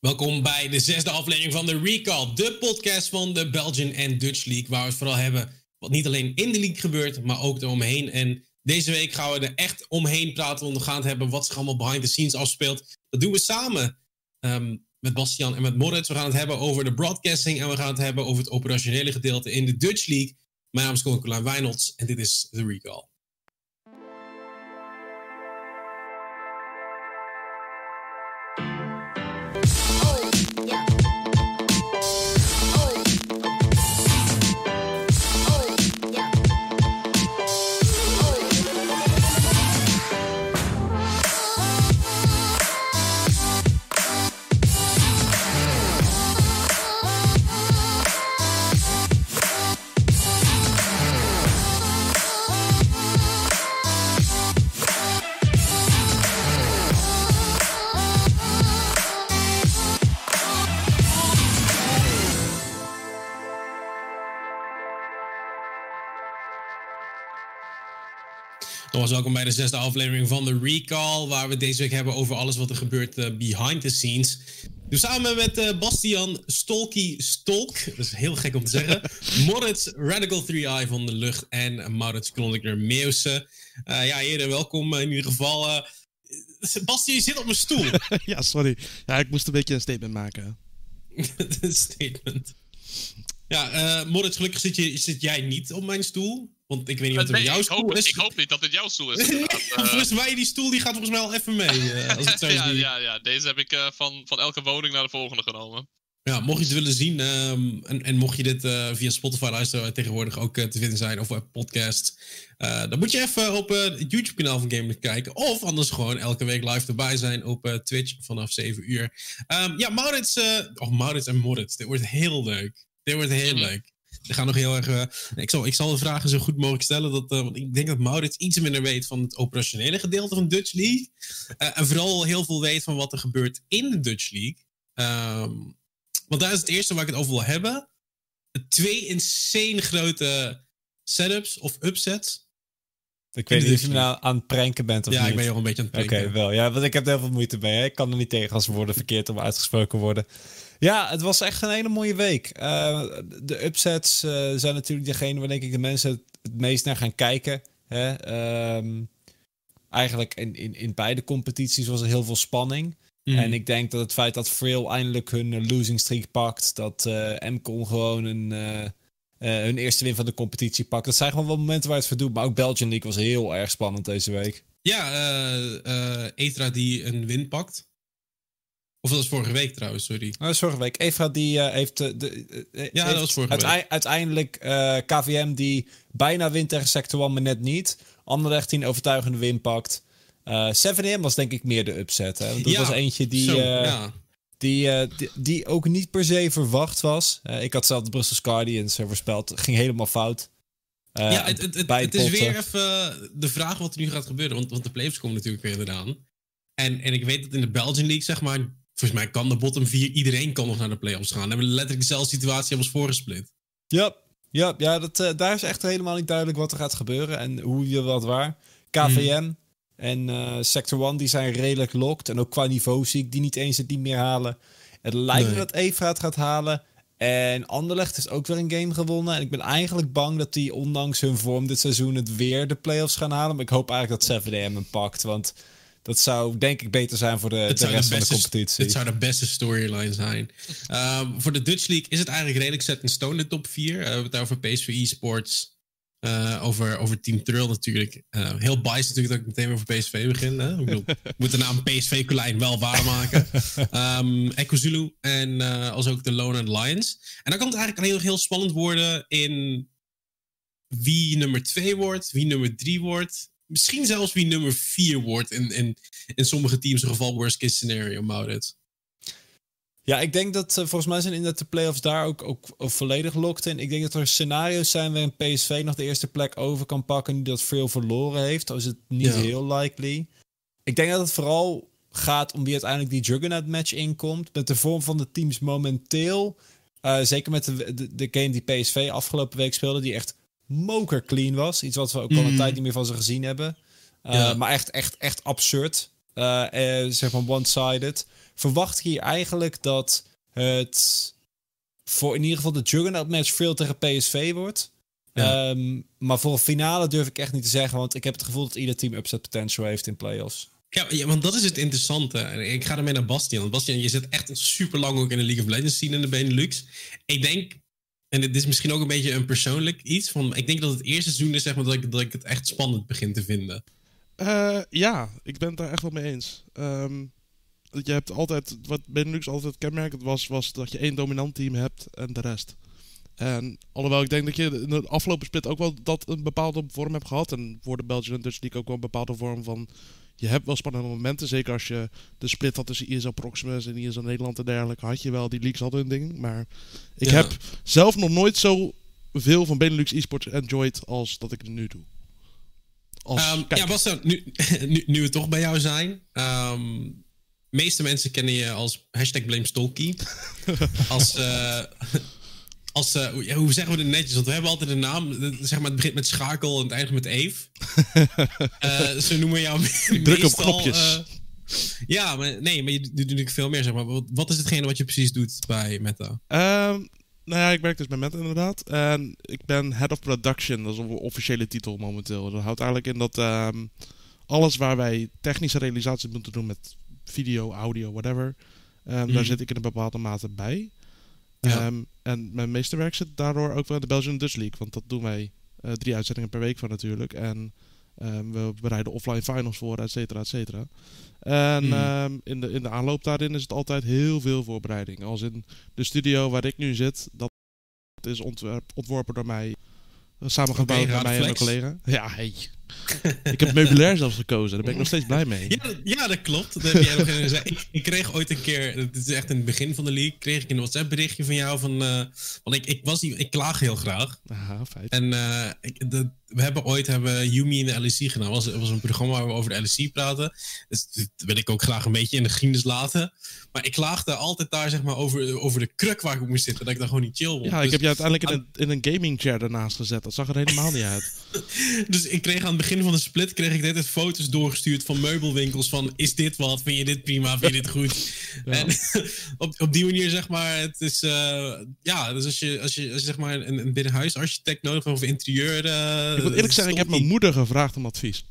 Welkom bij de zesde aflevering van de Recall, de podcast van de Belgian en Dutch League, waar we het vooral hebben wat niet alleen in de league gebeurt, maar ook eromheen. En deze week gaan we er echt omheen praten, het hebben wat zich allemaal behind the scenes afspeelt. Dat doen we samen um, met Bastian en met Moritz. We gaan het hebben over de broadcasting en we gaan het hebben over het operationele gedeelte in de Dutch League. Mijn naam is Colin Wijnolds en dit is de Recall. Nogmaals welkom bij de zesde aflevering van de Recall, waar we deze week hebben over alles wat er gebeurt uh, behind the scenes. Dus samen met uh, Bastian Stolky Stolk, dat is heel gek om te zeggen, Moritz Radical 3i van de lucht en Maurits Klondiker Meeuwse. Uh, ja, heren, welkom in ieder geval. Bastian, je zit op mijn stoel. ja, sorry. Ja, ik moest een beetje een statement maken. een statement. Ja, Moritz, gelukkig zit, je, zit jij niet op mijn stoel. Want ik weet niet wat er nee, jouw stoel hoop, is. Ik hoop niet dat dit jouw stoel is. uh, volgens mij, die stoel die gaat volgens mij al even mee. Uh, als het zo ja, ja, ja, deze heb ik uh, van, van elke woning naar de volgende genomen. Ja, mocht je het willen zien um, en, en mocht je dit via Spotify luisteren tegenwoordig ook te vinden zijn of podcast, dan moet je even op het YouTube kanaal van Gamer kijken. Of anders gewoon elke week live erbij zijn op Twitch vanaf 7 uur. Um, ja, Maurits, oh Maurits en Moritz, dit wordt heel leuk. Dit wordt heel mm -hmm. leuk. We gaan nog heel erg. Uh, ik, zal, ik zal de vragen zo goed mogelijk stellen. Dat, uh, want ik denk dat Maurits iets minder weet van het operationele gedeelte van Dutch League. Uh, en vooral heel veel weet van wat er gebeurt in de Dutch League. Um, want daar is het eerste waar ik het over wil hebben. Twee insane grote setups of upsets. Ik weet niet of je nou aan het pranken bent of ja, niet. ik ben heel een beetje aan het pranken. Oké, okay, wel. Ja, want ik heb er heel veel moeite mee. Hè? Ik kan er niet tegen als woorden verkeerd om uitgesproken worden. Ja, het was echt een hele mooie week. Uh, de upsets uh, zijn natuurlijk degene waar denk ik de mensen het, het meest naar gaan kijken. Hè? Um, eigenlijk in, in, in beide competities was er heel veel spanning. Mm. En ik denk dat het feit dat Frail eindelijk hun losing streak pakt, dat uh, MCON gewoon een, hun eerste win van de competitie pakt. Dat zijn gewoon wel momenten waar het voor doet. Maar ook Belgian League was heel erg spannend deze week. Ja, Etra die een win pakt. Of dat was vorige week trouwens, sorry. Oh, dat is vorige week. Eva die uh, heeft... Uh, de, uh, ja, dat was vorige uitei week. Uiteindelijk KVM die bijna wint tegen Sector 1, maar net niet. Anderlecht die een overtuigende win pakt. 7M was denk ik meer de upset. Hè? Want dat ja, was eentje die, zo, ja. die, die, die, ook niet per se verwacht was. ik had zelf de Brussels Guardians voorspeld. ging helemaal fout. ja, het, het, het, het is weer even de vraag wat er nu gaat gebeuren. Want, want de playoffs komen natuurlijk weer eraan. En, en ik weet dat in de Belgian League, zeg maar, volgens mij kan de bottom 4, iedereen kan nog naar de playoffs gaan. We hebben letterlijk dezelfde situatie hebben ons voorgesplit. Ja, ja, ja dat, uh, daar is echt helemaal niet duidelijk wat er gaat gebeuren en hoe je wat waar. KVM mm. en uh, Sector 1 die zijn redelijk locked. En ook qua niveau zie ik die niet eens het niet meer halen. Het lijkt nee. me dat Evra het gaat halen. En Anderlecht is ook weer een game gewonnen. En ik ben eigenlijk bang dat die ondanks hun vorm dit seizoen het weer de playoffs gaan halen. Maar ik hoop eigenlijk dat 7DM hem pakt. Want dat zou denk ik beter zijn voor de, de rest de van de competitie. Het zou de beste storyline zijn. Um, voor de Dutch League is het eigenlijk redelijk set in stone, de top 4. Uh, we hebben het over PSV Esports. Uh, over, over Team Trill natuurlijk. Uh, heel biased natuurlijk dat ik meteen over PSV begin. Hè? Ik bedoel, moet de naam PSV Colijn wel waarmaken. um, Echo Zulu en uh, als ook de Lone and Lions. En dan kan het eigenlijk heel, heel spannend worden in wie nummer 2 wordt, wie nummer 3 wordt misschien zelfs wie nummer 4 wordt in, in, in sommige teams, in geval worst case scenario, Maurits. Ja, ik denk dat uh, volgens mij zijn in de playoffs daar ook, ook, ook volledig locked in. Ik denk dat er scenario's zijn waarin PSV nog de eerste plek over kan pakken die dat veel verloren heeft. Dan is het niet ja. heel likely. Ik denk dat het vooral gaat om wie uiteindelijk die Juggernaut match inkomt. Met de vorm van de teams momenteel. Uh, zeker met de, de, de game die PSV afgelopen week speelde, die echt moker clean was. Iets wat we ook al een Mm. tijd niet meer van ze gezien hebben. Uh, Ja. Maar echt, echt, echt absurd. Uh, eh, zeg maar one-sided. verwacht ik hier eigenlijk dat het voor in ieder geval de Juggernaut match veel tegen PSV wordt. Ja. Ehm, maar voor een finale durf ik echt niet te zeggen, want ik heb het gevoel dat ieder team upset potential heeft in playoffs. Ja, ja, want dat is het interessante. Ik ga ermee naar Bastian. Want Bastian, je zit echt al super lang ook in de League of Legends scene in de Benelux. Ik denk, en dit is misschien ook een beetje een persoonlijk iets, van, ik denk dat het eerste seizoen is zeg maar, dat, ik, dat ik het echt spannend begin te vinden. Eh, ja, ik ben het daar echt wel mee eens. Ehm, je hebt altijd, wat Benelux altijd kenmerkend was, was dat je één dominant team hebt en de rest. En alhoewel ik denk dat je in de afgelopen split ook wel dat een bepaalde vorm hebt gehad. En voor de Belgian Dutch League ook wel een bepaalde vorm van... Je hebt wel spannende momenten. Zeker als je de split had tussen ISO Proximus en ISO Nederland en dergelijke. Had je wel, die leaks hadden hun ding. Maar ik Ja. heb zelf nog nooit zo veel van Benelux esports enjoyed als dat ik het nu doe. Als Ehm, ja, Bastian, nu, nu, nu we toch bij jou zijn. ehm meeste mensen kennen je als hashtag BlameStalky. als, eh, als eh, hoe- zeggen we het netjes? Want we hebben altijd een naam. eh, Zeg maar, het begint met schakel en het eindigt met Eve. Eh ze noemen jou druk op knopjes. ja, maar nee, maar je doet natuurlijk veel meer. Zeg maar. wat, wat is hetgene wat je precies doet bij Meta? Ehm, nou ja, ik werk dus bij Meta inderdaad. En ik ben Head of Production. Dat is een officiële titel momenteel. Dat houdt eigenlijk in dat ehm, alles waar wij technische realisaties moeten doen met video, audio, whatever. ehm, Mhm. Daar zit ik in een bepaalde mate bij. Ja. Ehm, en mijn meeste werk zit daardoor ook wel in de Belgian Dutch League. Want dat doen wij eh, drie uitzendingen per week van natuurlijk. En ehm, we bereiden offline finals voor, et cetera, et cetera. En Mhm. ehm, in, de, in de aanloop daarin is het altijd heel veel voorbereiding. Als in de studio waar ik nu zit, dat is ontwerp, ontworpen door mij. eh, Samengebouwd Oké, door mij en mijn collega. Ja, hey. Ik heb meubilair zelfs gekozen. Daar ben ik nog steeds blij mee. Ja, dat- ja, dat klopt. Dat heb jij nog in gezegd. Ik, ik kreeg ooit een keer, het is echt in het begin van de league, kreeg ik een WhatsApp berichtje van jou van, eh, want ik, ik was ik klaag heel graag. Aha, feit. En eh, ik, de, we hebben ooit hebben Yumi in de LEC gedaan. Dat was, was een programma waar we over de LEC praten. Dus dat wil ik ook graag een beetje in de geschiedenis laten. Maar ik klaagde altijd daar zeg maar over, over de kruk waar ik op moest zitten. Dat ik daar gewoon niet chill vond. Ja, ik dus, heb je uiteindelijk in een, in een gaming chair ernaast gezet. Dat zag er helemaal niet uit. dus ik kreeg aan het begin van de split kreeg ik dit foto's doorgestuurd van meubelwinkels. Van is dit wat? Vind je dit prima? Vind je dit goed? Ja. En op, op die manier zeg maar, het is eh, ja, dus als je, als je, als je zeg maar een, een binnenhuisarchitect nodig hebt of interieur. eh, Ik moet eerlijk zeggen, ik heb mijn moeder gevraagd om advies.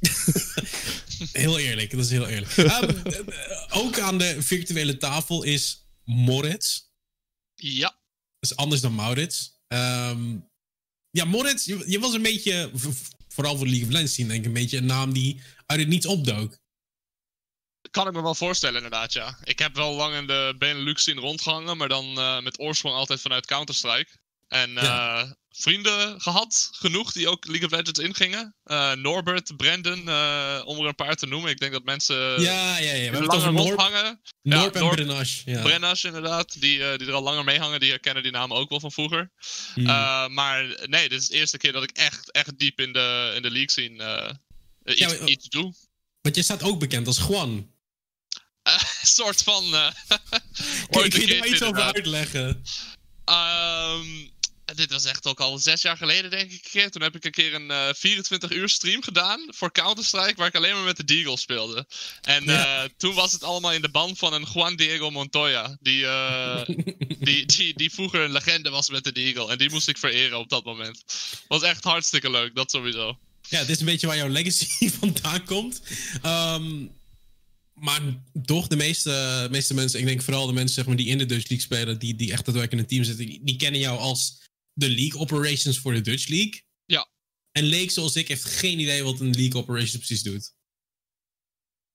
Heel eerlijk, dat is heel eerlijk. Ehm, eh, ook aan de virtuele tafel is Moritz. Ja. Dat is anders dan Maurits. Ehm, ja, Moritz, je, je was een beetje, vooral voor League of Legends zien, denk ik, een beetje een naam die uit het niets opdook. Kan ik me wel voorstellen, inderdaad, ja. Ik heb wel lang in de Benelux scene rondgehangen, maar dan eh, met oorsprong altijd vanuit Counter-Strike. En Ja. eh, vrienden gehad, genoeg, die ook League of Legends ingingen. Eh, Norbert, Brandon, eh, om er een paar te noemen. Ik denk dat mensen ja, ja, ja. We hebben het langer rondhangen. Norp en Norp- Brenache. Ja. Inderdaad, die, eh, die er al langer mee hangen, die herkennen die namen ook wel van vroeger. Hmm. Eh, maar nee, dit is de eerste keer dat ik echt, echt diep in de, in de league eh, eh, Ja, iets, maar- iets doe. Want je staat ook bekend als Juan. Een soort van. eh Kun je daar iets over uitleggen? Ehm, dit was echt ook al zes jaar geleden, denk ik. Toen heb ik een keer een eh 24 uur stream gedaan voor Counter-Strike, waar ik alleen maar met de Deagle speelde. En Ja. eh, toen was het allemaal in de band van een Juan Diego Montoya, die, eh, die, die, die vroeger een legende was met de Deagle. En die moest ik vereren op dat moment. Was echt hartstikke leuk, dat sowieso. Ja, dit is een beetje waar jouw legacy vandaan komt. Ehm, maar toch, de meeste, meeste mensen, ik denk vooral de mensen zeg maar, die in de Dutch League spelen, die, die echt daadwerkelijk in een team zitten, die, die kennen jou als de League Operations voor de Dutch League. Ja. En Leek, zoals ik, heeft geen idee wat een League Operations precies doet.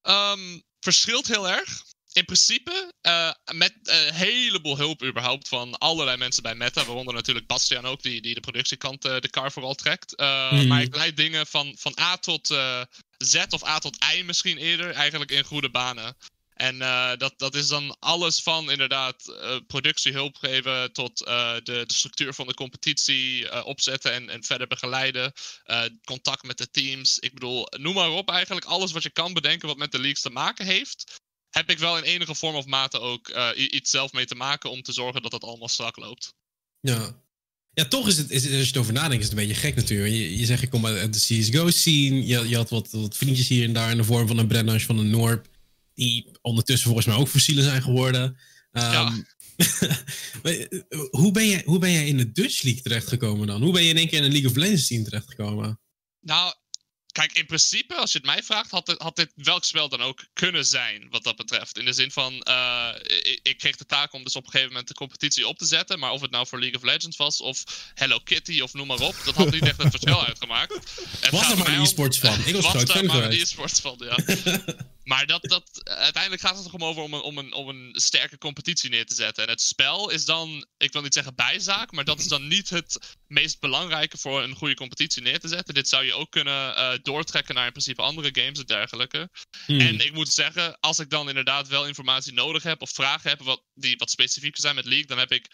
Ehm, verschilt heel erg. In principe, eh, met een heleboel hulp überhaupt van allerlei mensen bij Meta, waaronder natuurlijk Bastiaan ook, die, die de productiekant eh, de kar vooral trekt. Eh, Mhm. Maar ik leid dingen van, van A tot Z of A tot I misschien eerder, eigenlijk in goede banen. En eh, dat, dat is dan alles van inderdaad eh, productiehulp geven tot eh, de, de structuur van de competitie opzetten en, en verder begeleiden. Contact met de teams. Ik bedoel, noem maar op eigenlijk alles wat je kan bedenken wat met de leagues te maken heeft. Heb ik wel in enige vorm of mate ook iets zelf mee te maken om te zorgen dat het allemaal strak loopt. Ja. Ja, toch is het, is, als je het over nadenkt, is het een beetje gek natuurlijk. Je, je zegt, ik kom uit de CSGO scene. Je, je had wat, wat vriendjes hier en daar in de vorm van een Brennash, van een Norp. Die ondertussen volgens mij ook fossielen zijn geworden. Ja. Um, hoe, ben jij, hoe ben jij in de Dutch League terechtgekomen dan? Hoe ben je in één keer in een League of Legends team terechtgekomen? Nou, kijk, in principe, als je het mij vraagt, had dit, had dit welk spel dan ook kunnen zijn, wat dat betreft. In de zin van, uh, ik, ik, kreeg de taak om dus op een gegeven moment de competitie op te zetten. Maar of het nou voor League of Legends was, of Hello Kitty, of noem maar op, dat had niet echt het verschil uitgemaakt. Het was er maar een e-sports van. Ik was, was er maar een e-sports van, ja. Maar dat, dat, uiteindelijk gaat het er om over om een, om, een, om een sterke competitie neer te zetten. En het spel is dan, ik wil niet zeggen bijzaak, maar dat is dan niet het meest belangrijke voor een goede competitie neer te zetten. Dit zou je ook kunnen uh, doortrekken naar in principe andere games en dergelijke. Hmm. En ik moet zeggen, als ik dan inderdaad wel informatie nodig heb of vragen heb wat, die wat specifieker zijn met League, dan heb ik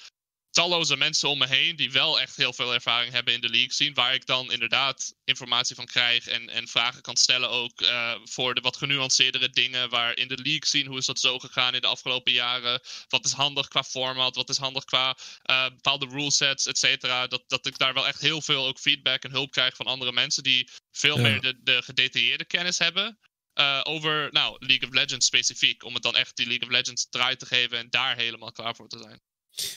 talloze mensen om me heen die wel echt heel veel ervaring hebben in de league zien. Waar ik dan inderdaad informatie van krijg en, en vragen kan stellen ook uh, voor de wat genuanceerdere dingen. Waar in de league zien hoe is dat zo gegaan in de afgelopen jaren. Wat is handig qua format, wat is handig qua uh, bepaalde rulesets, et cetera. Dat, dat ik daar wel echt heel veel ook feedback en hulp krijg van andere mensen die veel Ja. meer de, de gedetailleerde kennis hebben. uh, over nou, League of Legends specifiek. Om het dan echt die League of Legends draai te geven en daar helemaal klaar voor te zijn.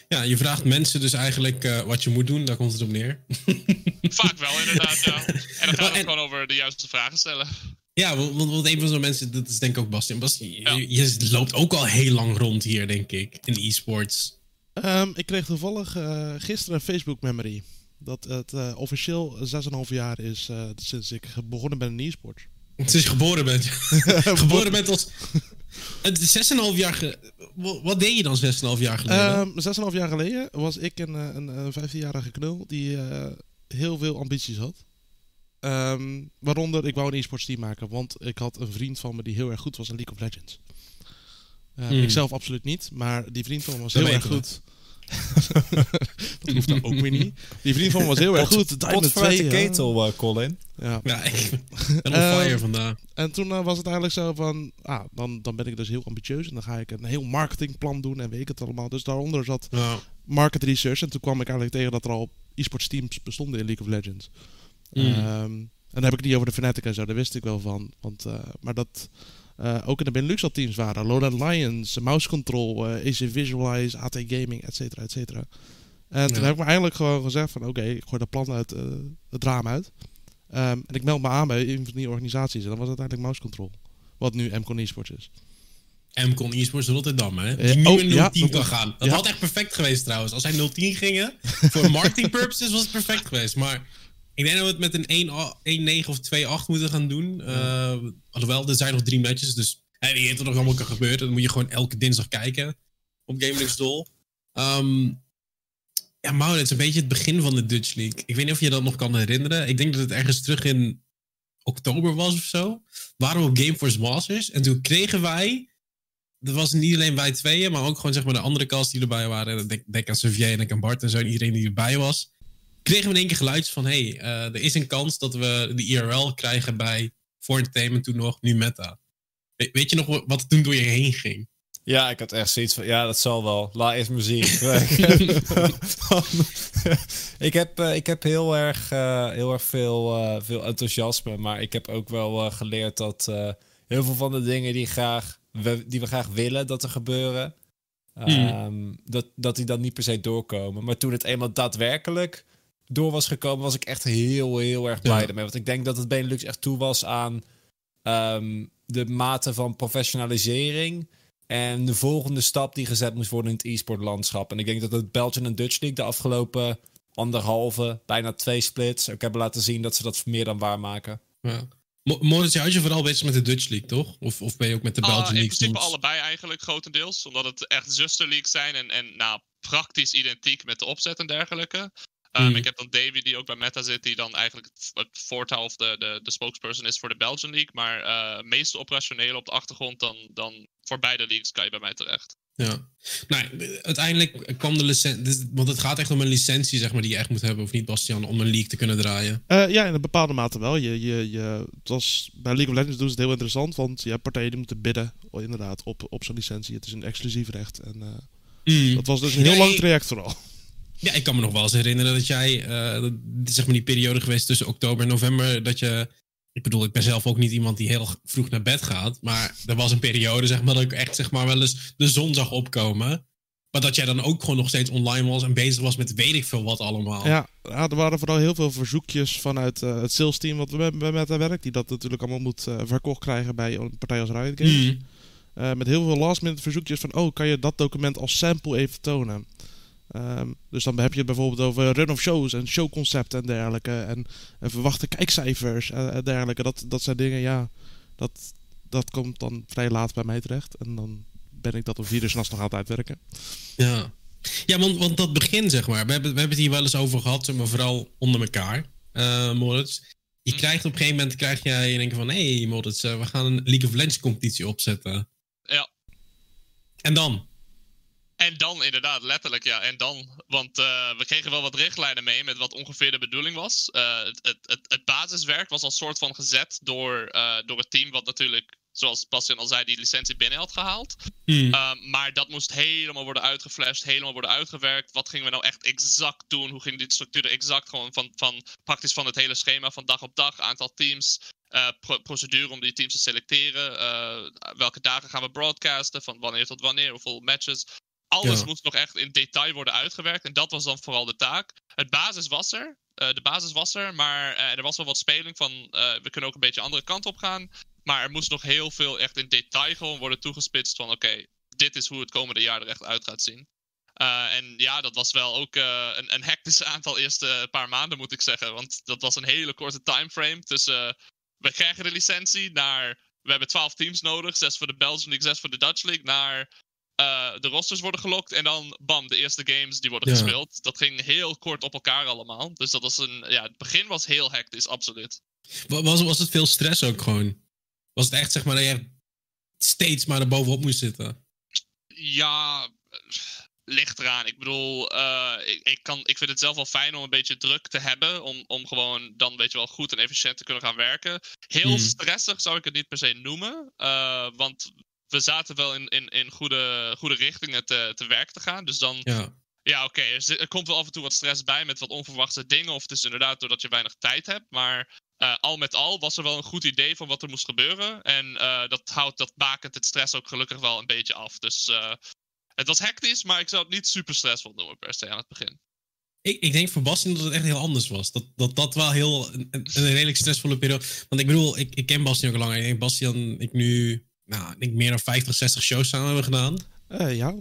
Ja, je vraagt mensen dus eigenlijk eh, wat je moet doen, daar komt het op neer. Vaak wel, inderdaad. Ja. En dan gaat Maar het en- gewoon over de juiste vragen stellen. Ja, want, want een van zo'n mensen, dat is denk ik ook Bastian. Bastian, je- Ja. je, loopt ook al heel lang rond hier, denk ik, in e-sports. Ehm, ik kreeg toevallig eh, gisteren een Facebook memory. Dat het eh, officieel 6,5 jaar is eh, sinds ik begonnen ben in e-sports. Sinds je geboren bent. geboren bent als... Het is 6,5 jaar... Ge... Wat deed je dan 6,5 jaar geleden? Ehm 6,5 jaar geleden was ik een, eh, een, een 15-jarige knul die eh, heel veel ambities had. Ehm, waaronder, ik wou een e-sports team maken, want ik had een vriend van me die heel erg goed was in League of Legends. Uh, Hmm. Ik zelf absoluut niet, maar die vriend van me was Dat heel erg goed. dat hoeft dan ook weer niet. Die vriend van me was heel erg goed. Diamond Pot vanuit 2, de ketel, eh, Colin. Ja. ja, ik ben on fire vandaag. En toen eh, was het eigenlijk zo van, ah, dan, dan ben ik dus heel ambitieus en dan ga ik een heel marketingplan doen en weet ik het allemaal. Dus daaronder zat Ja. market research en toen kwam ik eigenlijk tegen dat er al e-sports teams bestonden in League of Legends. Mm. Ehm, en dan heb ik het niet over de Fnatic en zo, daar wist ik wel van. Want, eh, maar dat ook in de Benelux al teams waren. Lowland Lions, Mouse Control, eh AC Visualize, AT Gaming, et cetera, et cetera. En toen Ja. heb ik me eigenlijk gewoon gezegd van oké, ik gooi dat plan uit eh, het raam uit. Ehm, en ik meld me aan bij een van die organisaties. En dat was uiteindelijk Mouse Control. Wat nu MCON Esports is. MCON eSports Rotterdam, hè? Eh, Die nu oh, in 010 ja, kan gaan. Dat ja. had echt perfect geweest trouwens. Als zij 010 gingen, voor marketing purposes was het perfect geweest. Maar ik denk dat we het met een 1 a- 1-9 of 2-8 moeten gaan doen. Uh, alhoewel, er zijn nog drie matches, dus en wie weet wat er nog allemaal kan gebeuren. Dan moet je gewoon elke dinsdag kijken op GameLix Dol. Ehm ja, Maud, het is een beetje het begin van de Dutch League. Ik weet niet of je dat nog kan herinneren. Ik denk dat het ergens terug in oktober was of zo. Waren we op Gameforce Masters. En toen kregen wij dat was niet alleen wij tweeën, maar ook gewoon zeg maar de andere cast die erbij waren. Denk, denk aan Xavier en denk aan Bart en zo. En iedereen die erbij was. Kregen we in één keer geluidjes van... hey, eh, er is een kans dat we de IRL krijgen bij For Entertainment toen nog, nu Meta. We- weet je nog wat- er toen door je heen ging? Ja, ik had echt zoiets van, ja, dat zal wel. La is muziek. ik, heb, eh, ik heb heel erg, eh, heel erg veel, veel enthousiasme, maar ik heb ook wel geleerd dat heel veel van de dingen die, graag, we, die we graag willen dat er gebeuren, ehm, dat, dat die dan niet per se doorkomen. Maar toen het eenmaal daadwerkelijk door was gekomen, was ik echt heel, heel erg blij Ja. ermee. Want ik denk dat het Benelux echt toe was aan ehm, de mate van professionalisering. En de volgende stap die gezet moest worden in het e-sport landschap. En ik denk dat het Belgian en Dutch League de afgelopen anderhalve, bijna twee splits ook hebben laten zien dat ze dat meer dan waarmaken. Ja. Mo- Moritz, je houdt je vooral bezig met de Dutch League, toch? Of, of ben je ook met de Ah, Belgian in League principe soms? allebei eigenlijk grotendeels. Omdat het echt zusterleagues zijn en, en nou, praktisch identiek met de opzet en dergelijke. Um, Hmm. Ik heb dan Davy die ook bij Meta zit, die dan eigenlijk het, voortouw of de, de, de spokesperson is voor de Belgian League. Maar eh meest operationeel op de achtergrond dan, dan voor beide leagues kan je bij mij terecht. Ja. Nou, uiteindelijk kwam de licentie... Want het gaat echt om een licentie, zeg maar, die je echt moet hebben. Of niet, Bastian, om een league te kunnen draaien. Eh, ja, in een bepaalde mate wel. Je, je, je, het was, bij League of Legends doen ze het heel interessant, want je hebt partijen die moeten bidden oh, inderdaad, op, op zo'n licentie. Het is een exclusief recht. En, eh, Mm. dat was dus een heel lang traject vooral. Ja, ik kan me nog wel eens herinneren dat jij, is zeg maar die periode geweest tussen oktober en november, dat je ik bedoel, ik ben zelf ook niet iemand die heel vroeg naar bed gaat. Maar er was een periode, zeg maar, dat ik echt zeg maar, wel eens de zon zag opkomen. Maar dat jij dan ook gewoon nog steeds online was en bezig was met weet ik veel wat allemaal. Ja, er waren vooral heel veel verzoekjes vanuit eh, het sales team wat we met, met haar werk. Die dat natuurlijk allemaal moet eh, verkocht krijgen bij een partij als Riot Games. Eh, met heel veel last minute verzoekjes van, oh, kan je dat document als sample even tonen? Ehm, dus dan heb je het bijvoorbeeld over run of shows en showconcepten en dergelijke. En, en verwachte kijkcijfers en, en dergelijke. Dat, dat zijn dingen, ja, dat, dat komt dan vrij laat bij mij terecht. En dan ben ik dat om vier uur s'nachts nog aan het uitwerken. Ja, ja want, want dat begin, zeg maar. We hebben, we hebben het hier wel eens over gehad, maar vooral onder elkaar, uh, Moritz. Je Hm. krijgt op een gegeven moment, krijg jij, je denkt van, hé hey, Moritz, eh, we gaan een League of Legends competitie opzetten. Ja. En dan? En dan inderdaad, letterlijk ja. En dan, want eh, we kregen wel wat richtlijnen mee met wat ongeveer de bedoeling was. Eh, het, het, het, basiswerk was als soort van gezet door, eh, door het team wat natuurlijk, zoals Bastian al zei, die licentie binnen had gehaald. Hmm. Maar dat moest helemaal worden uitgeflasht, helemaal worden uitgewerkt. Wat gingen we nou echt exact doen? Hoe ging die structuur er exact gewoon van, van praktisch van het hele schema van dag op dag, aantal teams, uh, pro procedure om die teams te selecteren, uh, welke dagen gaan we broadcasten, van wanneer tot wanneer, hoeveel matches. Alles ja. moest nog echt in detail worden uitgewerkt en dat was dan vooral de taak. Het basis was er, uh, de basis was er, maar uh, er was wel wat speling van we kunnen ook een beetje andere kant op gaan. Maar er moest nog heel veel echt in detail gewoon worden toegespitst van oké, okay, dit is hoe het komende jaar er echt uit gaat zien. En ja, dat was wel ook een, een hectisch aantal eerste paar maanden, moet ik zeggen. Want dat was een hele korte timeframe tussen we krijgen de licentie naar we hebben 12 teams nodig, 6 voor de Belgian League, 6 voor de Dutch League, naar de rosters worden gelokt en dan bam, de eerste games die worden ja. gespeeld. Dat ging heel kort op elkaar allemaal. Dus dat was een, ja, het begin was heel hectisch, absoluut. Was, was het veel stress ook gewoon? Was het echt zeg maar dat je steeds maar er bovenop moest zitten? Ja, ligt eraan. Ik bedoel, uh, ik, ik, kan, ik vind het zelf wel fijn om een beetje druk te hebben. Om, om gewoon dan weet je wel goed en efficiënt te kunnen gaan werken. Heel hmm. stressig zou ik het niet per se noemen. Uh, want we zaten wel in, in, in goede, goede richtingen te, te werk te gaan. Dus dan. Ja. Ja, oké. Okay. Er, er, komt wel af en toe wat stress bij met wat onverwachte dingen. Of het is inderdaad doordat je weinig tijd hebt. Maar uh, al met al was er wel een goed idee van wat er moest gebeuren. En uh, dat houdt dat bakend het stress ook gelukkig wel een beetje af. Dus uh, het was hectisch, maar ik zou het niet super stressvol noemen per se aan het begin. Ik, ik denk voor Bastian dat het echt heel anders was. Dat dat, dat wel heel een, een redelijk stressvolle periode. Want ik bedoel, ik, ik ken Bastian ook al langer. Ik denk Bastian, ik nu, nou, ik denk meer dan 50, 60 shows samen hebben gedaan. Uh, ja.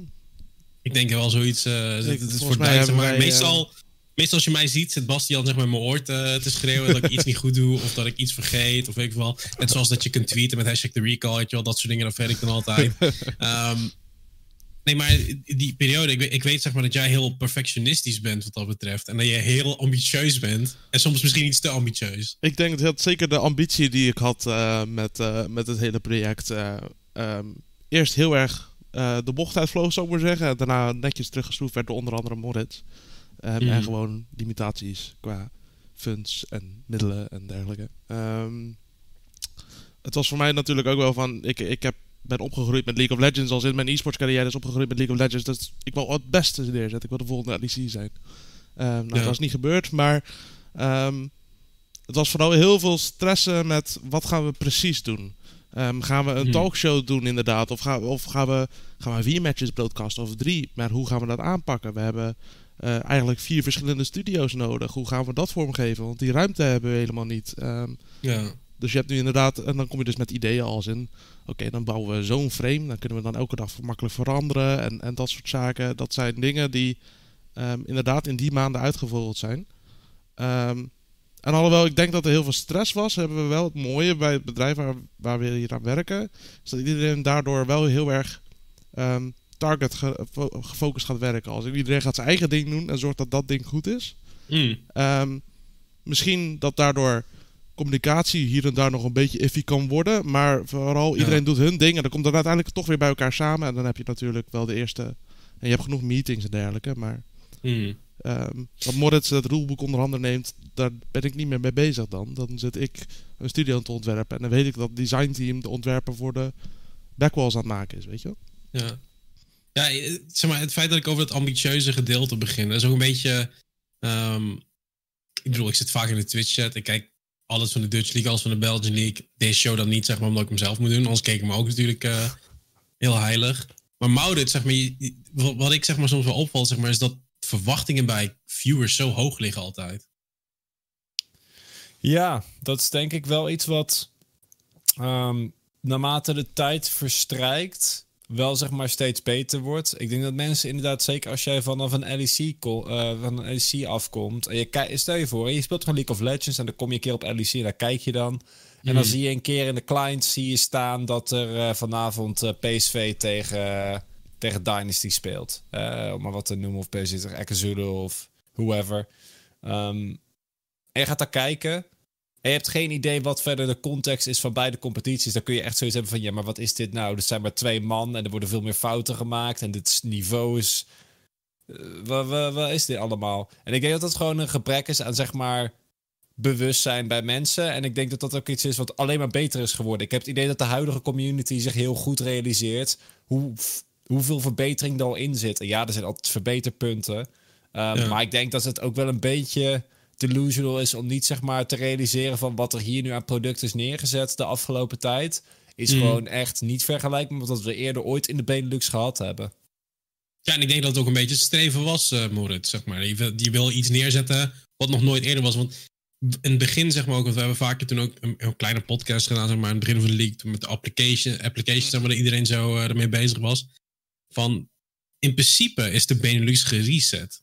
Ik denk wel zoiets. Uh, ik, het is voor maar wij, meestal. Uh... Meestal als je mij ziet, zit Bastian zeg maar in mijn oor te, te schreeuwen dat ik iets niet goed doe of dat ik iets vergeet of weet ik wel. Net zoals dat je kunt tweeten met hashtag the recall, weet je wel, dat soort dingen, dat weet ik dan altijd. um, nee, maar die periode, ik weet, ik weet zeg maar dat jij heel perfectionistisch bent wat dat betreft en dat je heel ambitieus bent en soms misschien iets te ambitieus. Ik denk dat zeker de ambitie die ik had uh, met, uh, met het hele project uh, um, eerst heel erg de bocht uitvloog, zou ik maar zeggen, en daarna netjes teruggeschroefd werd door onder andere Moritz. Um, mm. En gewoon limitaties qua funds en middelen en dergelijke. Um, het was voor mij natuurlijk ook wel van. Ik, ik heb, ben opgegroeid met League of Legends. Als in mijn e-sports carrière is opgegroeid met League of Legends. Dus ik wil het beste neerzetten. Ik wil de volgende LEC zijn. Um, nou, ja. dat is niet gebeurd. Maar het was vooral heel veel stressen met wat gaan we precies doen. Um, gaan we een hmm. talkshow doen inderdaad? Of, gaan, of gaan, we, gaan we vier matches broadcasten of drie? Maar hoe gaan we dat aanpakken? We hebben uh, eigenlijk vier verschillende studio's nodig. Hoe gaan we dat vormgeven? Want die ruimte hebben we helemaal niet. Um, ja. Dus je hebt nu inderdaad, en dan kom je dus met ideeën als in, oké, okay, dan bouwen we zo'n frame, dan kunnen we dan elke dag makkelijk veranderen en, en dat soort zaken. Dat zijn dingen die um, inderdaad in die maanden uitgevogeld zijn. Um, en alhoewel ik denk dat er heel veel stress was, hebben we wel het mooie bij het bedrijf waar, waar we hier aan werken, is dat iedereen daardoor wel heel erg um, target ge gefocust gaat werken. Als iedereen gaat zijn eigen ding doen en zorgt dat dat ding goed is. Mm. Um, misschien dat daardoor communicatie hier en daar nog een beetje iffy kan worden. Maar vooral iedereen doet hun ding en dan komt het uiteindelijk toch weer bij elkaar samen. En dan heb je natuurlijk wel de eerste... En je hebt genoeg meetings en dergelijke, maar... Mm. Um, wat Moritz het roelboek onder handen neemt, daar ben ik niet meer mee bezig dan. Dan zit ik een studio aan te ontwerpen en dan weet ik dat het designteam de ontwerpen voor de backwalls aan het maken is, weet je wel? Ja. Ja, zeg maar, het feit dat ik over het ambitieuze gedeelte begin, dat is ook een beetje. Um, ik bedoel, ik zit vaak in de Twitch-chat. Ik kijk alles van de Dutch League, alles van de Belgian League. Deze show dan niet, zeg maar, omdat ik hem zelf moet doen. Anders keek ik me ook natuurlijk eh, heel heilig. Maar Maudit, zeg maar, wat ik zeg maar soms wel opvalt, zeg maar, is dat verwachtingen bij viewers zo hoog liggen altijd. Ja, dat is denk ik wel iets wat ehm, naarmate de tijd verstrijkt wel zeg maar steeds beter wordt. Ik denk dat mensen inderdaad, zeker als jij vanaf een LEC, ko- eh, van een LEC afkomt. En je stel je voor, je speelt gewoon League of Legends en dan kom je een keer op LEC en daar kijk je dan. En dan Mhm. zie je een keer in de client zie je staan dat er eh, vanavond eh, PSV tegen, tegen Dynasty speelt. Om maar wat te noemen, of PSV tegen Ekazulu of whoever. Ehm, en je gaat daar kijken. En je hebt geen idee wat verder de context is van beide competities. Dan kun je echt zoiets hebben van... ja, maar wat is dit nou? Er zijn maar twee man en er worden veel meer fouten gemaakt... en dit niveau is... eh, wat, wat, wat is dit allemaal? En ik denk dat dat gewoon een gebrek is aan, zeg maar... bewustzijn bij mensen. En ik denk dat dat ook iets is wat alleen maar beter is geworden. Ik heb het idee dat de huidige community zich heel goed realiseert... hoe, hoeveel verbetering er al in zit. En ja, er zijn altijd verbeterpunten... Ehm, Ja. Maar ik denk dat het ook wel een beetje delusional is om niet zeg maar te realiseren van wat er hier nu aan product is neergezet de afgelopen tijd. Is Mm. gewoon echt niet vergelijkbaar met wat we eerder ooit in de Benelux gehad hebben. Ja, en ik denk dat het ook een beetje streven was, eh Moritz, zeg maar. Je wil, je wil iets neerzetten wat nog nooit eerder was. Want in het begin, zeg maar ook, want we hebben vaker toen ook een, een kleine podcast gedaan, zeg maar, in het begin van de league, toen met de application, application zeg maar, dat iedereen zo eh, ermee bezig was. Van, in principe is de Benelux gereset.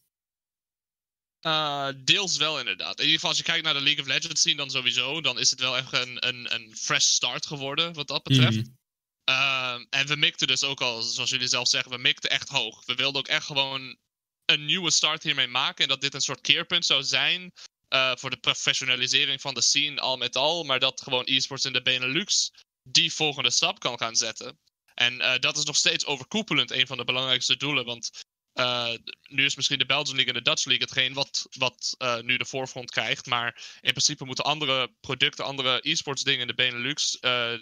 Eh, deels wel inderdaad. In ieder geval als je kijkt naar de League of Legends scene dan sowieso, dan is het wel echt een, een, een fresh start geworden wat dat betreft. Mhm. Ehm, en we mikten dus ook al, zoals jullie zelf zeggen, we mikten echt hoog. We wilden ook echt gewoon een nieuwe start hiermee maken. En dat dit een soort keerpunt zou zijn eh, voor de professionalisering van de scene al met al. Maar dat gewoon esports in de Benelux die volgende stap kan gaan zetten. En eh, dat is nog steeds overkoepelend een van de belangrijkste doelen. Want eh, nu is misschien de Belgian League en de Dutch League hetgeen wat, wat eh, nu de voorgrond krijgt. Maar in principe moeten andere producten, andere e-sports dingen in de Benelux eh,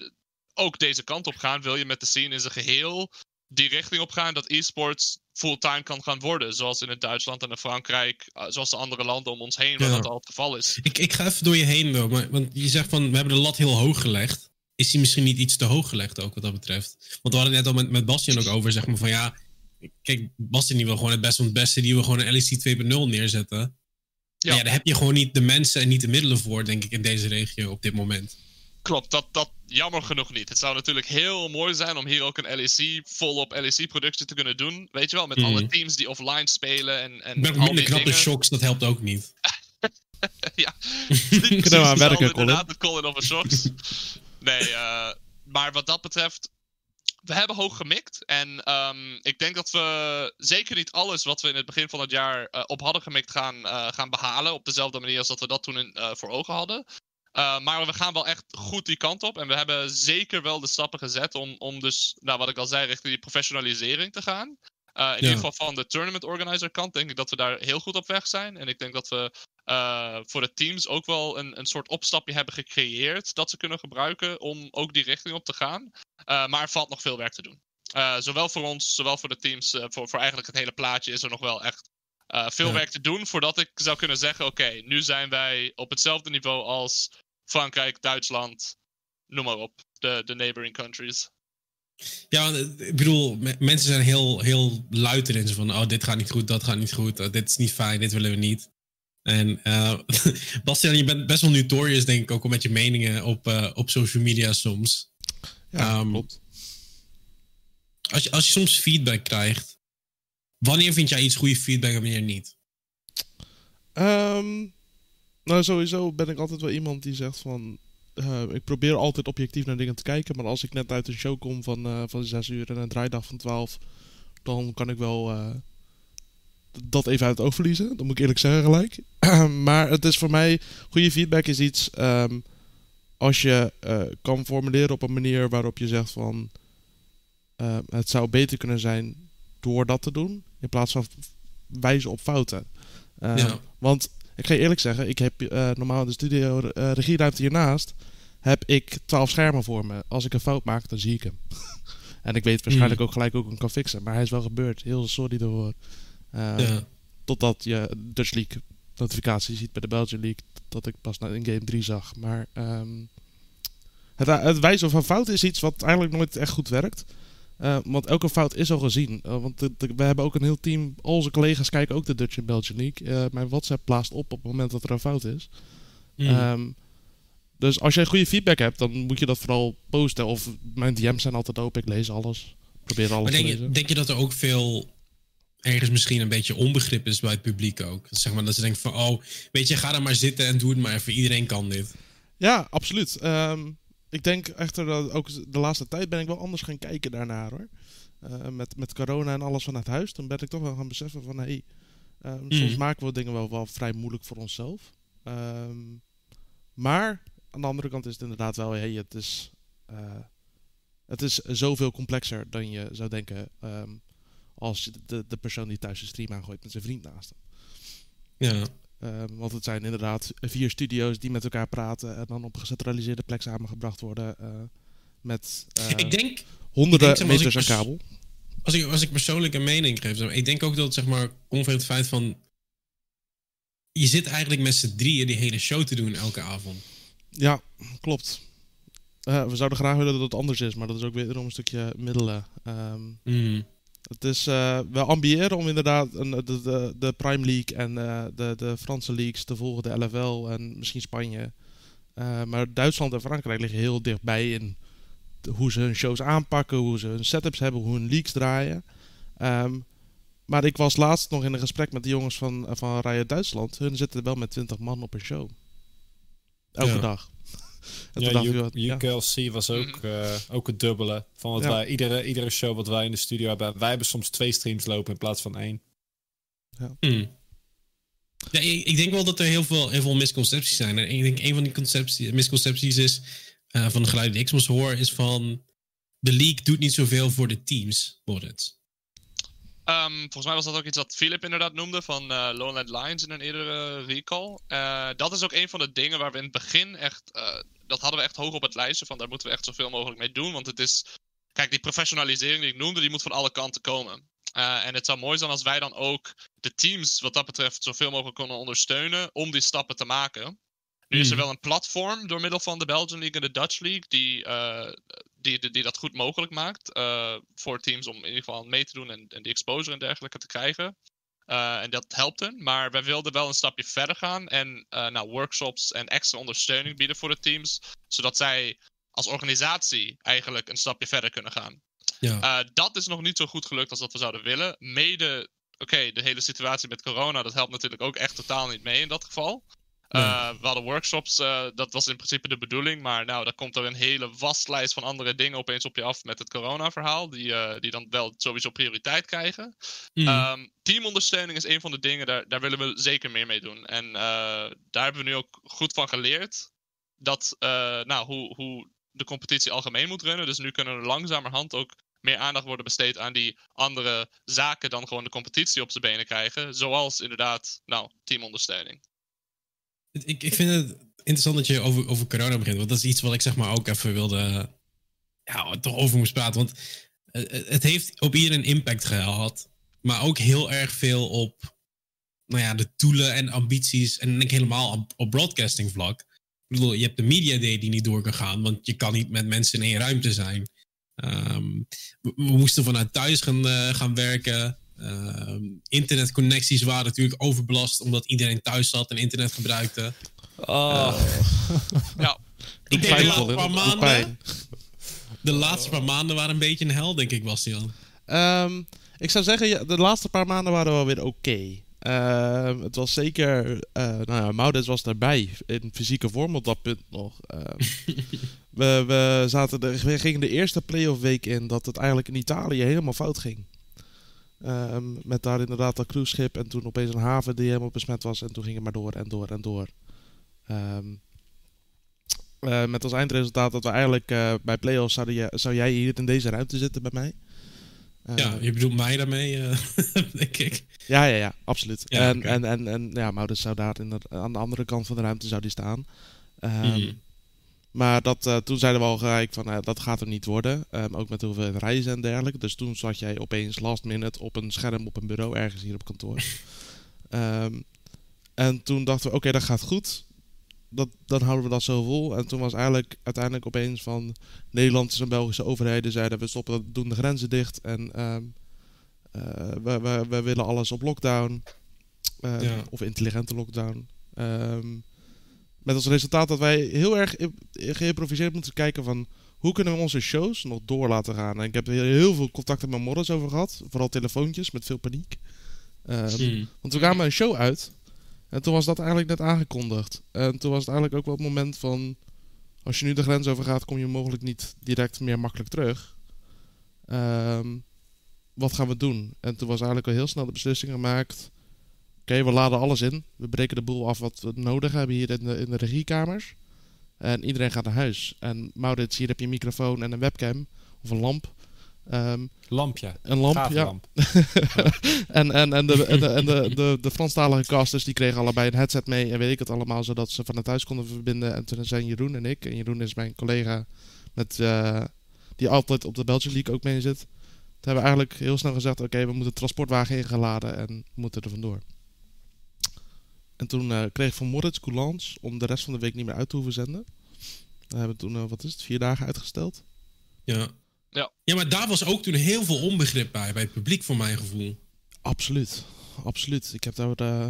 ook deze kant op gaan. Wil je met de scene in zijn geheel die richting op gaan dat e-sports fulltime kan gaan worden. Zoals in het Duitsland en in Frankrijk, zoals de andere landen om ons heen, waar Ja. dat al het geval is. Ik, ik ga even door je heen, wel, maar, want je zegt van, we hebben de lat heel hoog gelegd. Is die misschien niet iets te hoog gelegd ook, wat dat betreft? Want we hadden het net al met, met Bastian ook over, zeg maar, van ja... Kijk, Bastian die wil gewoon het beste van het beste. Die wil gewoon een LEC 2.0 neerzetten. Ja. Daar heb je gewoon niet de mensen en niet de middelen voor, denk ik, in deze regio op dit moment. Klopt, dat, dat jammer genoeg niet. Het zou natuurlijk heel mooi zijn om hier ook een LEC, volop LEC-productie te kunnen doen. Weet je wel, met Mhm. alle teams die offline spelen en, en Ik ben ook minder die knappe dingen. shocks, dat helpt ook niet. ja, Kunnen we aan werken, Colin? Inderdaad, het Colin of a Shocks. nee, eh, maar wat dat betreft, we hebben hoog gemikt. En ehm, ik denk dat we zeker niet alles wat we in het begin van het jaar eh, op hadden gemikt gaan, eh, gaan behalen. Op dezelfde manier als dat we dat toen in, eh, voor ogen hadden. Maar we gaan wel echt goed die kant op. En we hebben zeker wel de stappen gezet om, om dus, nou wat ik al zei, richting die professionalisering te gaan. In ieder geval van de tournament organizer kant denk ik dat we daar heel goed op weg zijn. En ik denk dat we eh, voor de teams ook wel een, een soort opstapje hebben gecreëerd dat ze kunnen gebruiken om ook die richting op te gaan. Eh, maar er valt nog veel werk te doen. Eh, zowel voor ons, zowel voor de teams, voor, voor eigenlijk het hele plaatje is er nog wel echt veel Ja. werk te doen voordat ik zou kunnen zeggen: oké, nu zijn wij op hetzelfde niveau als Frankrijk, Duitsland, noem maar op, de, de neighboring countries. Ja, ik bedoel, me- mensen zijn heel, heel luid erin. Zo van, oh, dit gaat niet goed, dat gaat niet goed, oh, dit is niet fijn, dit willen we niet. En eh Bastiaan, je bent best wel notorious, denk ik, ook al met je meningen op, eh, op social media soms. Ja, Ehm, klopt. Als je, als je soms feedback krijgt, wanneer vind jij iets goede feedback en wanneer niet? Ehm, nou, sowieso ben ik altijd wel iemand die zegt van... eh, ik probeer altijd objectief naar dingen te kijken. Maar als ik net uit een show kom van, van 6 uur en een draaidag van 12... Dan kan ik wel dat even uit het oog verliezen. Dat moet ik eerlijk zeggen gelijk. maar het is voor mij... Goede feedback is iets... ehm, als je eh, kan formuleren op een manier waarop je zegt van... eh, het zou beter kunnen zijn door dat te doen. In plaats van wijzen op fouten. Ehm, Ja. Want ik ga je eerlijk zeggen, ik heb eh, normaal in de studio eh regieruimte hiernaast, heb ik 12 schermen voor me. Als ik een fout maak, dan zie ik hem. en ik weet waarschijnlijk ook gelijk ook hem kan fixen. Maar hij is wel gebeurd. Heel sorry ervoor. Eh, Ja. Totdat je Dutch League notificatie ziet bij de Belgian League dat ik pas in game 3 zag. Maar ehm, het, het wijzen van fouten is iets wat eigenlijk nooit echt goed werkt. Uh, want elke fout is al gezien. Uh, want de, de, we hebben ook een heel team. Al onze collega's kijken ook de Dutch en Belgian League. Uh, mijn WhatsApp blaast op op het moment dat er een fout is. Mm. Um, dus als jij goede feedback hebt, dan moet je dat vooral posten. Of mijn DM's zijn altijd open. Ik lees alles. Probeer alles maar denk te lezen. Je, denk je dat er ook veel ergens misschien een beetje onbegrip is bij het publiek ook? Zeg maar dat ze denken van, oh, weet je, ga er maar zitten en doe het maar even. Iedereen kan dit. Ja, absoluut. Um, ik denk echter dat ook de laatste tijd ben ik wel anders gaan kijken daarnaar hoor. Uh, met, met corona en alles vanuit huis, dan ben ik toch wel gaan beseffen van hé, hey, um, mm. soms maken we dingen wel, wel vrij moeilijk voor onszelf. Um, maar aan de andere kant is het inderdaad wel, hey, het is, uh, het is zoveel complexer dan je zou denken um, als de, de persoon die thuis de stream aangooit met zijn vriend naast hem. Ja. Uh, want het zijn inderdaad vier studio's die met elkaar praten en dan op een gecentraliseerde plek samengebracht worden uh, met uh, ik denk, honderden ik denk, zeg meters aan kabel. Als ik, als ik persoonlijk een mening geef, ik denk ook dat het zeg maar van het feit van je zit eigenlijk met z'n drieën die hele show te doen elke avond. Ja, klopt. Uh, we zouden graag willen dat het anders is, maar dat is ook weer een stukje middelen. Um, mm. Het is, uh, we ambiëren om inderdaad een, de, de, de Prime League en uh, de, de Franse leagues te volgen, de LFL en misschien Spanje. Uh, maar Duitsland en Frankrijk liggen heel dichtbij in hoe ze hun shows aanpakken, hoe ze hun setups hebben, hoe hun leagues draaien. Um, maar ik was laatst nog in een gesprek met de jongens van, van Riot Duitsland. Hun zitten wel met 20 man op een show. Elke ja. dag. En ja, U, UKLC was ook, uh, ook het dubbele. Van wat Ja. wij, iedere, iedere show wat wij in de studio hebben. Wij hebben soms twee streams lopen in plaats van één. Hmm. Ja, ik, ik denk wel dat er heel veel, heel veel misconcepties zijn. En ik denk een van die concepties, misconcepties is, uh, van de geluiden die ik soms hoor, is van de league doet niet zoveel voor de teams, wordt het. Um, volgens mij was dat ook iets wat Philip inderdaad noemde van uh, Lowland Lions in een eerdere recall. Uh, dat is ook een van de dingen waar we in het begin echt. Uh, dat hadden we echt hoog op het lijstje van daar moeten we echt zoveel mogelijk mee doen. Want het is. Kijk, die professionalisering die ik noemde, die moet van alle kanten komen. en het zou mooi zijn als wij dan ook de teams wat dat betreft zoveel mogelijk kunnen ondersteunen om die stappen te maken. Nu is er wel een platform door middel van de Belgian League en de Dutch League die, die, die, dat goed mogelijk maakt uh, voor teams om in ieder geval mee te doen en, en die exposure en dergelijke te krijgen. Uh, en dat helpt hen, maar wij wilden wel een stapje verder gaan en nou, workshops en extra ondersteuning bieden voor de teams, zodat zij als organisatie eigenlijk een stapje verder kunnen gaan. Ja. dat is nog niet zo goed gelukt als dat we zouden willen. Mede, oké, okay, de hele situatie met corona, dat helpt natuurlijk ook echt totaal niet mee in dat geval. Uh, we hadden workshops, uh, dat was in principe de bedoeling. Maar nou, daar komt er een hele waslijst van andere dingen opeens op je af met het corona-verhaal. Die, uh, die dan wel sowieso prioriteit krijgen. Mm. Um, teamondersteuning is een van de dingen, daar, daar willen we zeker meer mee doen. En daar hebben we nu ook goed van geleerd. Dat, nou, hoe, hoe de competitie algemeen moet runnen. Dus nu kunnen er langzamerhand ook meer aandacht worden besteed aan die andere zaken dan gewoon de competitie op zijn benen krijgen. Zoals inderdaad, nou, teamondersteuning. Ik, ik vind het interessant dat je over, over corona begint. Want dat is iets wat ik zeg maar ook even wilde. Ja, toch over moest praten. Want het heeft op iedereen impact gehad. Maar ook heel erg veel op. Nou ja, de doelen en ambities. En ik helemaal op, broadcasting vlak. Ik bedoel, je hebt de media day die niet door kan gaan. Want je kan niet met mensen in één ruimte zijn. Um, we, moesten vanuit thuis gaan, uh, gaan werken. Uh, internetconnecties waren natuurlijk overbelast omdat iedereen thuis zat en internet gebruikte. Oh. Uh, ja. Ik denk de laatste paar maanden. De laatste paar maanden waren een beetje een hel, denk ik, Bastian. Um, ik zou zeggen, ja, de laatste paar maanden waren wel weer oké. Okay. Uh, het was zeker. Uh, nou ja, was daarbij in fysieke vorm op dat punt nog. Uh, we, we, zaten de, we gingen de eerste playoff week in dat het eigenlijk in Italië helemaal fout ging. Um, met daar inderdaad dat cruiseschip en toen opeens een haven die helemaal besmet was. En toen ging het maar door en door en door. Um, uh, met als eindresultaat dat we eigenlijk uh, bij playoffs zouden je, zou jij hier in deze ruimte zitten bij mij. Uh, ja, je bedoelt mij daarmee, denk ik. Ja, ja, ja, absoluut. Ja, en, okay. en, en, en ja, Maurits zou daar in de, aan de andere kant van de ruimte zou die staan. Um, mm. Maar dat, uh, toen zeiden we al gelijk van uh, dat gaat er niet worden. Um, ook met hoeveel reizen en dergelijke. Dus toen zat jij opeens last minute op een scherm op een bureau ergens hier op kantoor. um, En toen dachten we, oké, dat gaat goed. Dat, dan houden we dat zo vol. En toen was eigenlijk uiteindelijk opeens van Nederlandse en Belgische overheden zeiden we stoppen, doen de grenzen dicht en ehm, eh, we, we, we willen alles op lockdown. Eh, Ja. Of intelligente lockdown. Ehm, met als resultaat dat wij heel erg geïmproviseerd moeten kijken van hoe kunnen we onze shows nog door laten gaan. En ik heb er heel, veel contacten met Morris over gehad. Vooral telefoontjes met veel paniek. Hmm. want we kwamen een show uit. En toen was dat eigenlijk net aangekondigd. En toen was het eigenlijk ook wel het moment van... Als je nu de grens overgaat, kom je mogelijk niet direct meer makkelijk terug. Ehm, wat gaan we doen? En toen was eigenlijk al heel snel de beslissing gemaakt... Oké, we laden alles in. We breken de boel af wat we nodig hebben hier in de, in de regiekamers. En iedereen gaat naar huis. En Maurits, hier heb je een microfoon en een webcam. Of een lamp. Ehm, Lampje. een lamp, ja. lamp. en en, en, de, en, de, en de, de, de Franstalige casters die kregen allebei een headset mee en weet ik het allemaal, zodat ze van het huis konden verbinden. En toen zijn Jeroen en ik, en Jeroen is mijn collega met, eh, die altijd op de Belgian League ook mee zit. Toen hebben we eigenlijk heel snel gezegd, oké, we moeten de transportwagen ingeladen en we moeten er vandoor. En toen eh, kreeg ik van Moritz coulance om de rest van de week niet meer uit te hoeven zenden. We hebben toen, eh, wat is het, vier dagen uitgesteld. Ja. Ja. ja, maar daar was ook toen heel veel onbegrip bij, bij het publiek, voor mijn gevoel. Absoluut, absoluut. Ik heb daar, eh,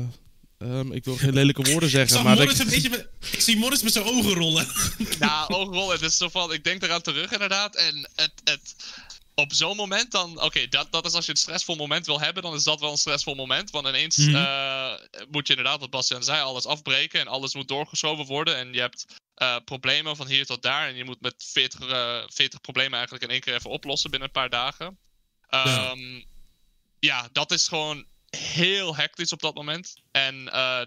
ehm, ik wil geen lelijke woorden Ik, zeggen, zag maar ik- een beetje met- ik zie Morris met zijn ogen rollen. Nou, overal, het is zo van, ik denk eraan terug inderdaad. En het, het, op zo'n moment dan, oké, dat, dat is als je een stressvol moment wil hebben, dan is dat wel een stressvol moment. Want ineens Mhm. eh, moet je inderdaad, wat Bastiaan zei, alles afbreken en alles moet doorgeschoven worden. En je hebt eh, problemen van hier tot daar en je moet met 40, eh 40 problemen eigenlijk in één keer even oplossen binnen een paar dagen. Ja. Ehm, ja, dat is gewoon heel hectisch op dat moment. En eh,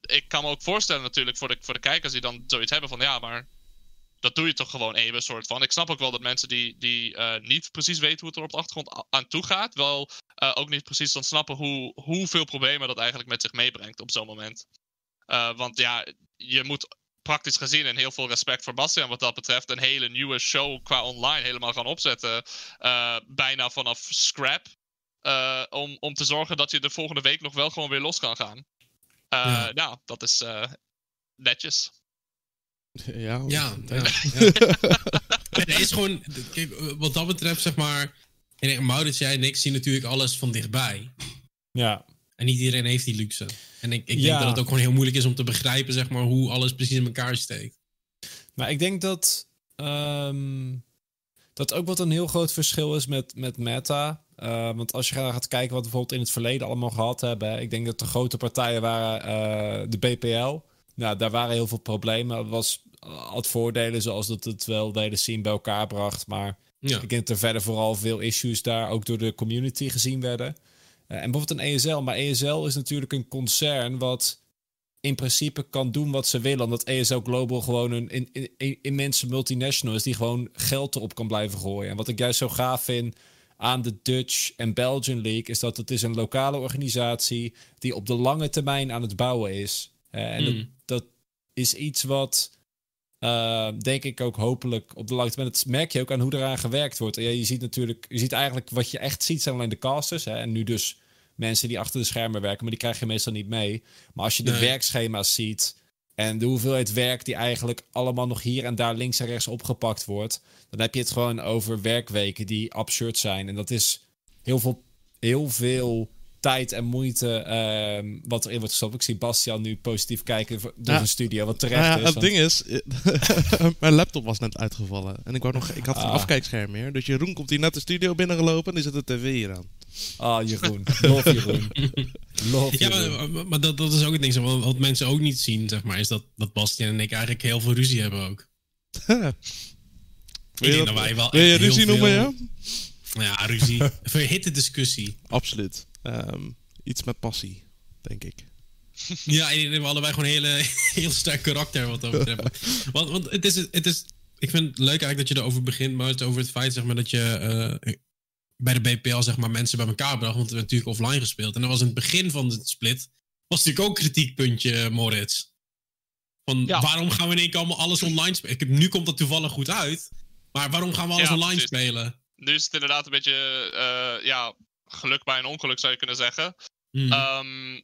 ik kan me ook voorstellen natuurlijk voor de, voor de kijkers die dan zoiets hebben van ja, maar dat doe je toch gewoon even, soort van. Ik snap ook wel dat mensen die, die eh, niet precies weten hoe het er op de achtergrond aan toe gaat, wel eh, ook niet precies dan snappen hoe, hoeveel problemen dat eigenlijk met zich meebrengt op zo'n moment. Eh, want ja, je moet praktisch gezien, en heel veel respect voor Bastiaan wat dat betreft, een hele nieuwe show qua online helemaal gaan opzetten. bijna vanaf scrap. om, om te zorgen dat je de volgende week nog wel gewoon weer los kan gaan. Ja. Nou, dat is netjes. Ja, Ja, ja, ja. ja. Ja, er is gewoon, kijk, wat dat betreft, zeg maar. En Maurits, jij en ik zien natuurlijk alles van dichtbij. Ja. En niet iedereen heeft die luxe. En ik, ik Ja. denk dat het ook gewoon heel moeilijk is om te begrijpen, zeg maar, hoe alles precies in elkaar steekt. Maar ik denk dat ehm, dat ook wat een heel groot verschil is met, met Meta. Eh, want als je gaat kijken wat we bijvoorbeeld in het verleden allemaal gehad hebben. Ik denk dat de grote partijen waren eh, de BPL. Nou, daar waren heel veel problemen. Het was, had voordelen zoals dat het wel de hele scene bij elkaar bracht. Maar Ja. ik denk dat er verder vooral veel issues daar ook door de community gezien werden. Eh, en bijvoorbeeld een ESL. Maar ESL is natuurlijk een concern wat in principe kan doen wat ze willen. Omdat ESL Global gewoon een in, in, in- immense multinational is die gewoon geld erop kan blijven gooien. En wat ik juist zo gaaf vind aan de Dutch en Belgian League is dat het is een lokale organisatie die op de lange termijn aan het bouwen is. Eh, en Mm. dat, dat is iets wat eh, denk ik ook hopelijk op de lange termijn. Dat merk je ook aan hoe eraan gewerkt wordt. En ja, je ziet natuurlijk, je ziet eigenlijk wat je echt ziet zijn alleen de casters. Hè, en nu dus mensen die achter de schermen werken, maar die krijg je meestal niet mee. Maar als je de Nee. werkschema's ziet en de hoeveelheid werk die eigenlijk allemaal nog hier en daar links en rechts opgepakt wordt, dan heb je het gewoon over werkweken die absurd zijn. En dat is heel veel, heel veel tijd en moeite ehm, wat erin wordt gestopt. Ik zie Bastiaan nu positief kijken voor- door Ja. zijn studio, wat terecht Nou ja, is. het want- ding is, mijn laptop was net uitgevallen. En ik, wou nog, ik had geen Ah. afkijkscherm meer. Dus Jeroen komt hier net de studio binnengelopen en die zet de tv hier aan. Ah, Jeroen. Love Jeroen. Love Ja, Jeroen. maar, maar dat, dat is ook het ding. zeg maar, Wat mensen ook niet zien, zeg maar, is dat, dat Bastian en ik eigenlijk heel veel ruzie hebben ook. Wil ik je, denk dat dat- wij wel wil je ruzie noemen, veel- ja? Ja, ruzie. Verhitte discussie. Absoluut. Ehm, iets met passie, denk ik. Ja, en we allebei gewoon een hele, heel sterk karakter wat dat betreft. want want het, is, het is... Ik vind het leuk eigenlijk dat je erover begint, maar het over het feit zeg maar, dat je eh, bij de BPL zeg maar, mensen bij elkaar bracht. Want we hebben natuurlijk offline gespeeld. En dat was in het begin van de split. Was natuurlijk ook een kritiekpuntje, Moritz. Van Ja. waarom gaan we in één keer allemaal alles online spelen? Ik heb, nu komt dat toevallig goed uit. Maar waarom gaan we alles Ja, online precies. spelen? Nu is het inderdaad een beetje, eh, ja, geluk bij een ongeluk zou je kunnen zeggen. Hmm. Ehm,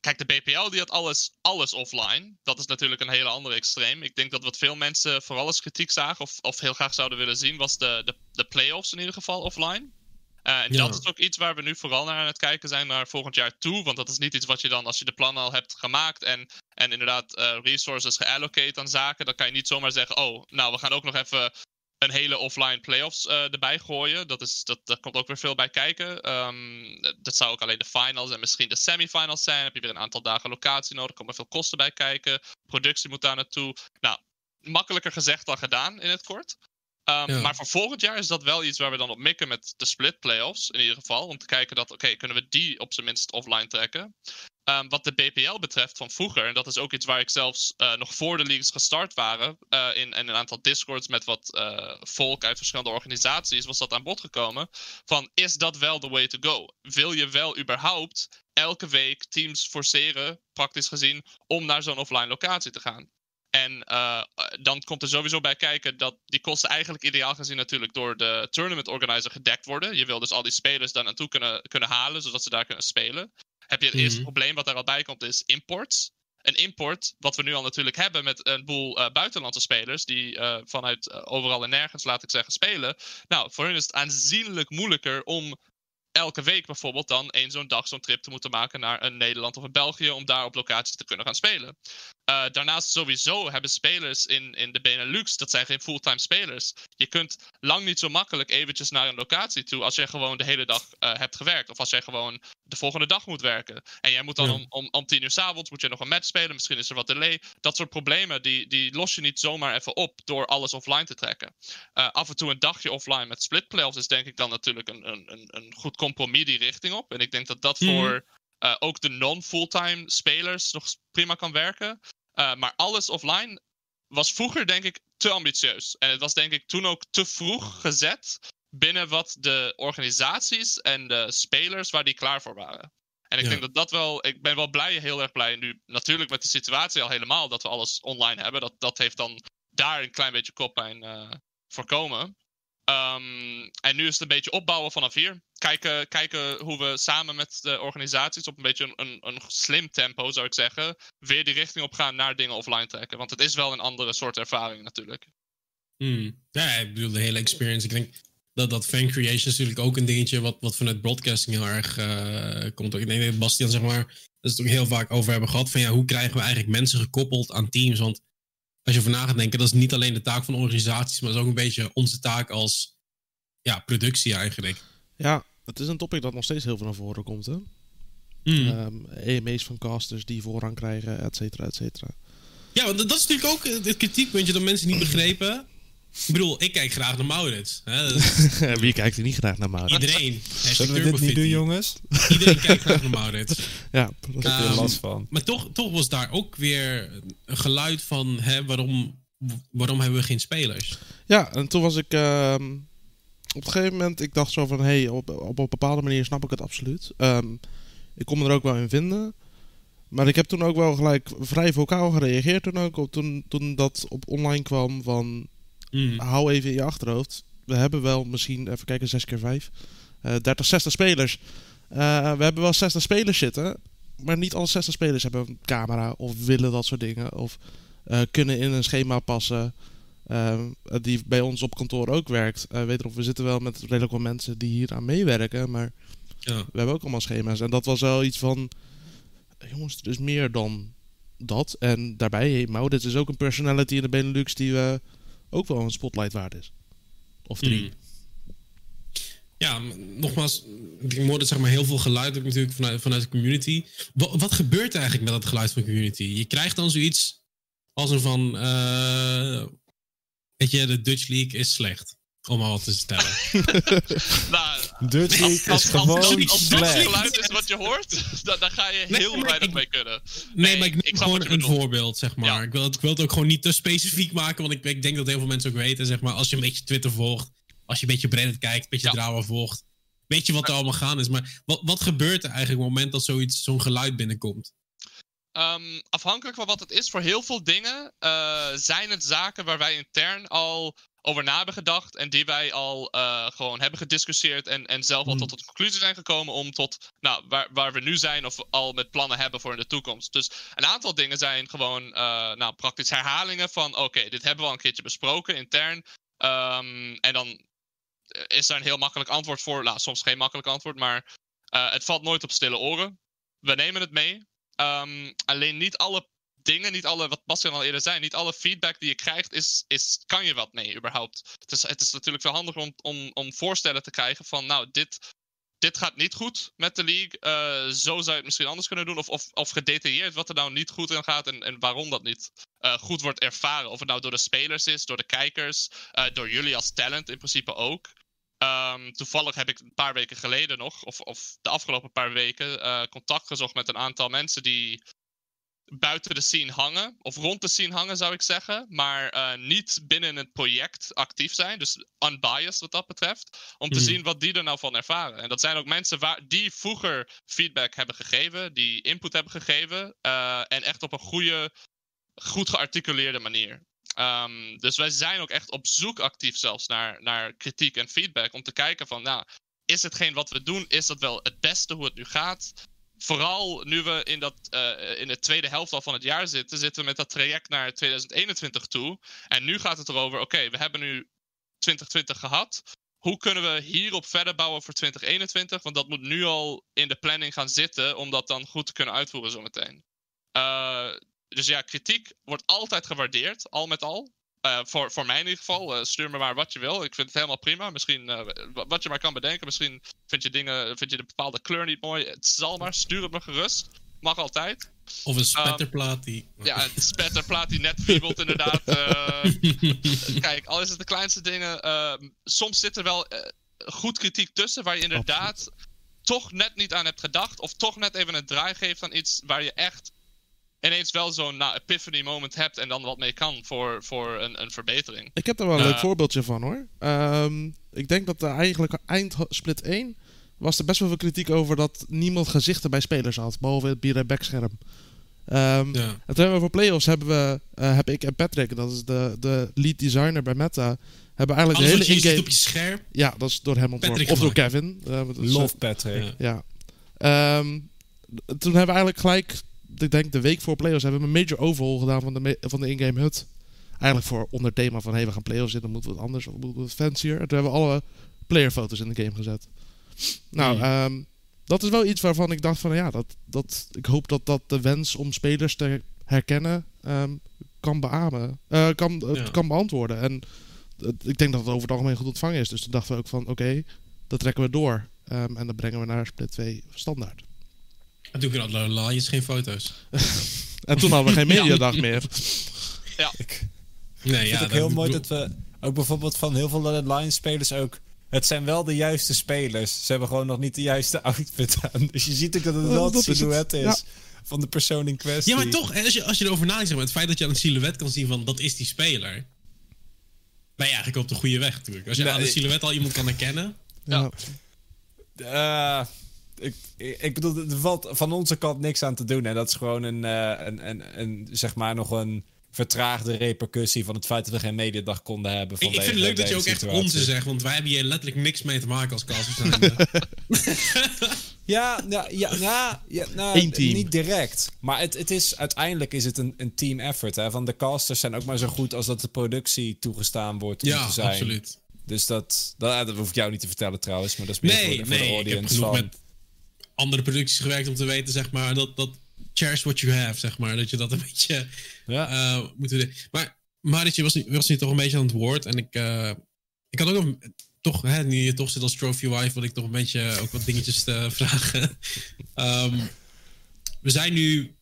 kijk, de BPL die had alles, alles offline. Dat is natuurlijk een hele andere extreem. Ik denk dat wat veel mensen vooral als kritiek zagen, of, of heel graag zouden willen zien, was de, de, de playoffs in ieder geval offline. Uh, en Ja. dat is ook iets waar we nu vooral naar aan het kijken zijn naar volgend jaar toe. Want dat is niet iets wat je dan, als je de plannen al hebt gemaakt en, en inderdaad eh, resources geallocate aan zaken, dan kan je niet zomaar zeggen, oh, nou, we gaan ook nog even een hele offline playoffs eh erbij gooien. Dat is, dat, daar komt ook weer veel bij kijken. Ehm, dat zou ook alleen de finals en misschien de semifinals zijn. heb je weer een aantal dagen locatie nodig. komen veel kosten bij kijken. Productie moet daar naartoe. Nou, makkelijker gezegd dan gedaan in het kort. Ehm, Ja. Maar voor volgend jaar is dat wel iets waar we dan op mikken met de split playoffs. In ieder geval. Om te kijken dat, oké, kunnen we die op zijn minst offline trekken. Ehm, wat de BPL betreft van vroeger, en dat is ook iets waar ik zelfs eh, nog voor de leagues gestart waren, eh, in, in een aantal discords met wat eh, volk uit verschillende organisaties, was dat aan bod gekomen. Van is dat wel the way to go? Wil je wel überhaupt elke week teams forceren, praktisch gezien, om naar zo'n offline locatie te gaan? En eh, dan komt er sowieso bij kijken dat die kosten eigenlijk ideaal gezien natuurlijk door de tournament organizer gedekt worden. Je wil dus al die spelers daar naartoe kunnen, kunnen halen, zodat ze daar kunnen spelen. Heb je het eerste Mhm. probleem wat daar al bij komt, is imports. Een import, wat we nu al natuurlijk hebben met een boel eh, buitenlandse spelers, die eh, vanuit overal en nergens, laat ik zeggen, spelen. Nou, voor hun is het aanzienlijk moeilijker om elke week bijvoorbeeld dan één zo'n dag zo'n trip te moeten maken naar een Nederland of een België om daar op locatie te kunnen gaan spelen. Eh, daarnaast sowieso hebben spelers in, in de Benelux, dat zijn geen fulltime spelers. Je kunt lang niet zo makkelijk eventjes naar een locatie toe als jij gewoon de hele dag eh, hebt gewerkt. Of als jij gewoon de volgende dag moet werken. En jij moet dan Ja. om, om, om tien uur s'avonds moet je nog een match spelen. Misschien is er wat delay. Dat soort problemen die, die los je niet zomaar even op door alles offline te trekken. Eh, af en toe een dagje offline met split playoffs is denk ik dan natuurlijk een, een, een, een goed compromis die richting op. En ik denk dat dat Mhm. voor eh, ook de non-fulltime spelers nog prima kan werken. Eh, maar alles offline was vroeger denk ik te ambitieus. En het was denk ik toen ook te vroeg gezet binnen wat de organisaties en de spelers waar die klaar voor waren. En ik Ja. denk dat dat wel, ik ben wel blij, heel erg blij nu natuurlijk met de situatie al helemaal dat we alles online hebben. Dat, dat heeft dan daar een klein beetje koppijn eh voorkomen. Ehm, en nu is het een beetje opbouwen vanaf hier. Kijken, kijken hoe we samen met de organisaties op een beetje een, een, slim tempo, zou ik zeggen, weer die richting op gaan naar dingen offline trekken. Want het is wel een andere soort ervaring natuurlijk. Hmm. Ja, ik bedoel, de hele experience. Ik denk dat, dat fan creation is natuurlijk ook een dingetje wat, wat vanuit broadcasting heel erg eh, komt. Ik denk dat Bastian, zeg maar, dat is het ook heel vaak over hebben gehad. Van ja, hoe krijgen we eigenlijk mensen gekoppeld aan teams? Want als je over na gaat denken, dat is niet alleen de taak van organisaties, maar dat is ook een beetje onze taak als ja, productie eigenlijk. Ja, het is een topic dat nog steeds heel veel naar voren komt. Hè? Ehm, EME's van casters die voorrang krijgen, et cetera, et cetera. Ja, want dat is natuurlijk ook het kritiekpuntje dat mensen niet begrepen. Ik bedoel, ik kijk graag naar Maurits. Hè? Is Wie kijkt er niet graag naar Maurits? Iedereen. Zullen we dit niet doen, jongens? Iedereen kijkt graag naar Maurits. Ja, dat is Ik heb er Ehm, last van. Maar toch, toch was daar ook weer een geluid van hè, waarom, waarom hebben we geen spelers? Ja, en toen was ik ehm, op een gegeven moment, ik dacht zo van, hé, hey, op, op een bepaalde manier snap ik het absoluut. Ehm, ik kon me er ook wel in vinden. Maar ik heb toen ook wel gelijk vrij vocaal gereageerd toen ook, op, toen, toen dat op online kwam van, Hmm. hou even in je achterhoofd. We hebben wel misschien, even kijken, 6 keer 5, eh 30, 60 spelers. Eh, we hebben wel 60 spelers zitten, maar niet alle 60 spelers hebben een camera of willen dat soort dingen. Of eh, kunnen in een schema passen. eh, die bij ons op kantoor ook werkt. Eh wederom, we zitten wel met redelijk wat mensen die hier aan meewerken, maar Ja. we hebben ook allemaal schema's. En dat was wel iets van, jongens, er is meer dan dat. En daarbij, hey, Maurits is ook een personality in de Benelux die eh, ook wel een spotlight waard is. Of drie. Hmm. Ja, nogmaals, ik hoorde zeg maar heel veel geluid ook natuurlijk vanuit, vanuit de community. Wat, wat gebeurt er eigenlijk met dat geluid van de community? Je krijgt dan zoiets als een van, eh, weet je, de Dutch League is slecht. Om maar wat te stellen. Nou, Is als, als, gewoon als, als dat geluid is wat je hoort, dan, dan ga je Nee, heel weinig ik- mee kunnen. Nee, Nee, maar ik ik gewoon een bedoelt. voorbeeld, zeg maar. Ja. Ik, wil het, ik wil het ook gewoon niet te specifiek maken, want ik, ik denk dat heel veel mensen ook weten, zeg maar, als je een beetje Twitter volgt, als je een beetje Reddit kijkt, een beetje Ja. drama volgt, weet je wat er allemaal gaan is. Maar wat, wat gebeurt er eigenlijk op het moment dat zoiets, zo'n geluid binnenkomt? Ehm, afhankelijk van wat het is, voor heel veel dingen eh, zijn het zaken waar wij intern al over na hebben gedacht. En die wij al eh, gewoon hebben gediscussieerd. En, en zelf al Hmm. tot de conclusie zijn gekomen om tot nou, waar, waar we nu zijn. Of al met plannen hebben voor in de toekomst. Dus een aantal dingen zijn gewoon eh, nou, praktisch herhalingen van oké, dit hebben we al een keertje besproken intern. Ehm, en dan is daar een heel makkelijk antwoord voor. Nou, soms geen makkelijk antwoord, maar eh, het valt nooit op stille oren. We nemen het mee. Ehm, alleen niet alle dingen, niet alle, wat Bastian al eerder zei, niet alle feedback die je krijgt, is, is, kan je wat mee überhaupt. Het is, het is natuurlijk veel handiger om, om, om voorstellen te krijgen van, nou, dit, dit gaat niet goed met de league. eh, zo zou je het misschien anders kunnen doen. Of, of, of gedetailleerd wat er nou niet goed in gaat en, en waarom dat niet eh, goed wordt ervaren. Of het nou door de spelers is, door de kijkers, eh, door jullie als talent in principe ook. Ehm, toevallig heb ik een paar weken geleden nog, of, of de afgelopen paar weken, contact gezocht met een aantal mensen die buiten de scene hangen, of rond de scene hangen zou ik zeggen, maar eh, niet binnen het project actief zijn, dus unbiased wat dat betreft, om te Mhm. zien wat die er nou van ervaren. En dat zijn ook mensen waar, die vroeger feedback hebben gegeven, die input hebben gegeven, eh, en echt op een goede, goed gearticuleerde manier. Ehm, dus wij zijn ook echt op zoek actief zelfs naar, naar kritiek en feedback. Om te kijken van, nou, is hetgeen wat we doen, is dat wel het beste hoe het nu gaat? Vooral nu we in, dat, eh, in de tweede helft al van het jaar zitten, zitten we met dat traject naar 2021 toe. En nu gaat het erover, oké, we hebben nu 2020 gehad. Hoe kunnen we hierop verder bouwen voor 2021? Want dat moet nu al in de planning gaan zitten om dat dan goed te kunnen uitvoeren zometeen. Eh dus ja, kritiek wordt altijd gewaardeerd, al met al. Eh, voor, voor mij in ieder geval. Eh, stuur me maar wat je wil. Ik vind het helemaal prima. Misschien eh, wa- wat je maar kan bedenken. Misschien vind je dingen, vind je de bepaalde kleur niet mooi. Het zal maar. Stuur het me gerust. Mag altijd. Of een spetterplaat die... Ja, een spetterplaat die net wiebelt inderdaad. Eh, kijk, al is het de kleinste dingen. eh, soms zit er wel eh, goed kritiek tussen waar je inderdaad toch net niet aan hebt gedacht. Of toch net even een draai geeft aan iets waar je echt ineens wel zo'n nou, epiphany moment hebt en dan wat mee kan voor, voor een, een verbetering. Ik heb daar wel een leuk voorbeeldje van hoor. Ehm, ik denk dat uh, eigenlijk eind split 1 was er best wel veel kritiek over dat niemand gezichten bij spelers had, behalve het bier- en backscherm. Ehm, Ja. En toen hebben we voor playoffs hebben we, eh, heb ik en Patrick, dat is de, de lead designer bij Meta, hebben eigenlijk Alles de hele in-game... op je scherm. Ja, dat is door hem ontworpen. Patrick Of door. Kevin. Eh, dat is, Love Patrick. Ja. ja. Ehm, toen hebben we eigenlijk gelijk, ik denk de week voor playoffs, hebben we een major overhaul gedaan van de, van de in-game hut. Eigenlijk voor onder thema van, hey, we gaan playoffs in, dan moeten we het anders, of moeten we het fancier. En toen hebben we alle playerfoto's in de game gezet. Nou, ehm, dat is wel iets waarvan ik dacht van, ja, dat, dat, ik hoop dat dat de wens om spelers te herkennen ehm, kan beamen, eh, kan, eh, Ja. kan beantwoorden. En ik denk dat het over het algemeen goed ontvangen is. Dus toen dachten we ook van, oké, dat trekken we door. Ehm, en dan brengen we naar split 2 standaard. En toen hadden de laaiers geen foto's. En toen hadden we geen Ja. mediadag meer. Ik Nee, vind ja, het ook heel mooi dat we ook bijvoorbeeld van heel veel Lions spelers ook... Het zijn wel de juiste spelers. Ze hebben gewoon nog niet de juiste outfit aan. Dus je ziet ook dat het wel het is het. silhouet is Ja. van de persoon in kwestie. Ja, maar toch, als je, als je erover nadenkt, het feit dat je aan het silhouet kan zien van dat is die speler. Ben je eigenlijk op de goede weg natuurlijk. Als je Nee, aan het ik- silhouet al iemand kan herkennen. Ja. Eh, ik, ik bedoel, er valt van onze kant niks aan te doen. En dat is gewoon een, eh, een, een, een, zeg maar nog een vertraagde repercussie van het feit dat we geen mediadag konden hebben. Ik, ik vind het leuk dat je deze ook echt onze zegt, want wij hebben hier letterlijk niks mee te maken als casters zijn. Ja, ja, ja, ja, ja nou, niet direct. Maar het, het is, uiteindelijk is het een, een team effort. Hè? Van de casters zijn ook maar zo goed als dat de productie toegestaan wordt om ja, te zijn. absoluut. Dus dat, dat, dat hoef ik jou niet te vertellen trouwens. Maar dat is meer Nee, voor, de- voor nee, de ik heb audience. genoeg van- met andere producties gewerkt om te weten, zeg maar, dat, dat cherish what you have, zeg maar. Dat je dat een beetje ja. eh moet doen. Maar Maritje was, nu- was nu toch een beetje aan het woord. En ik, eh, ik had ook een, toch, hè, nu je toch zit als trophy wife, wil ik toch een beetje ook wat dingetjes te vragen. Ehm, we zijn nu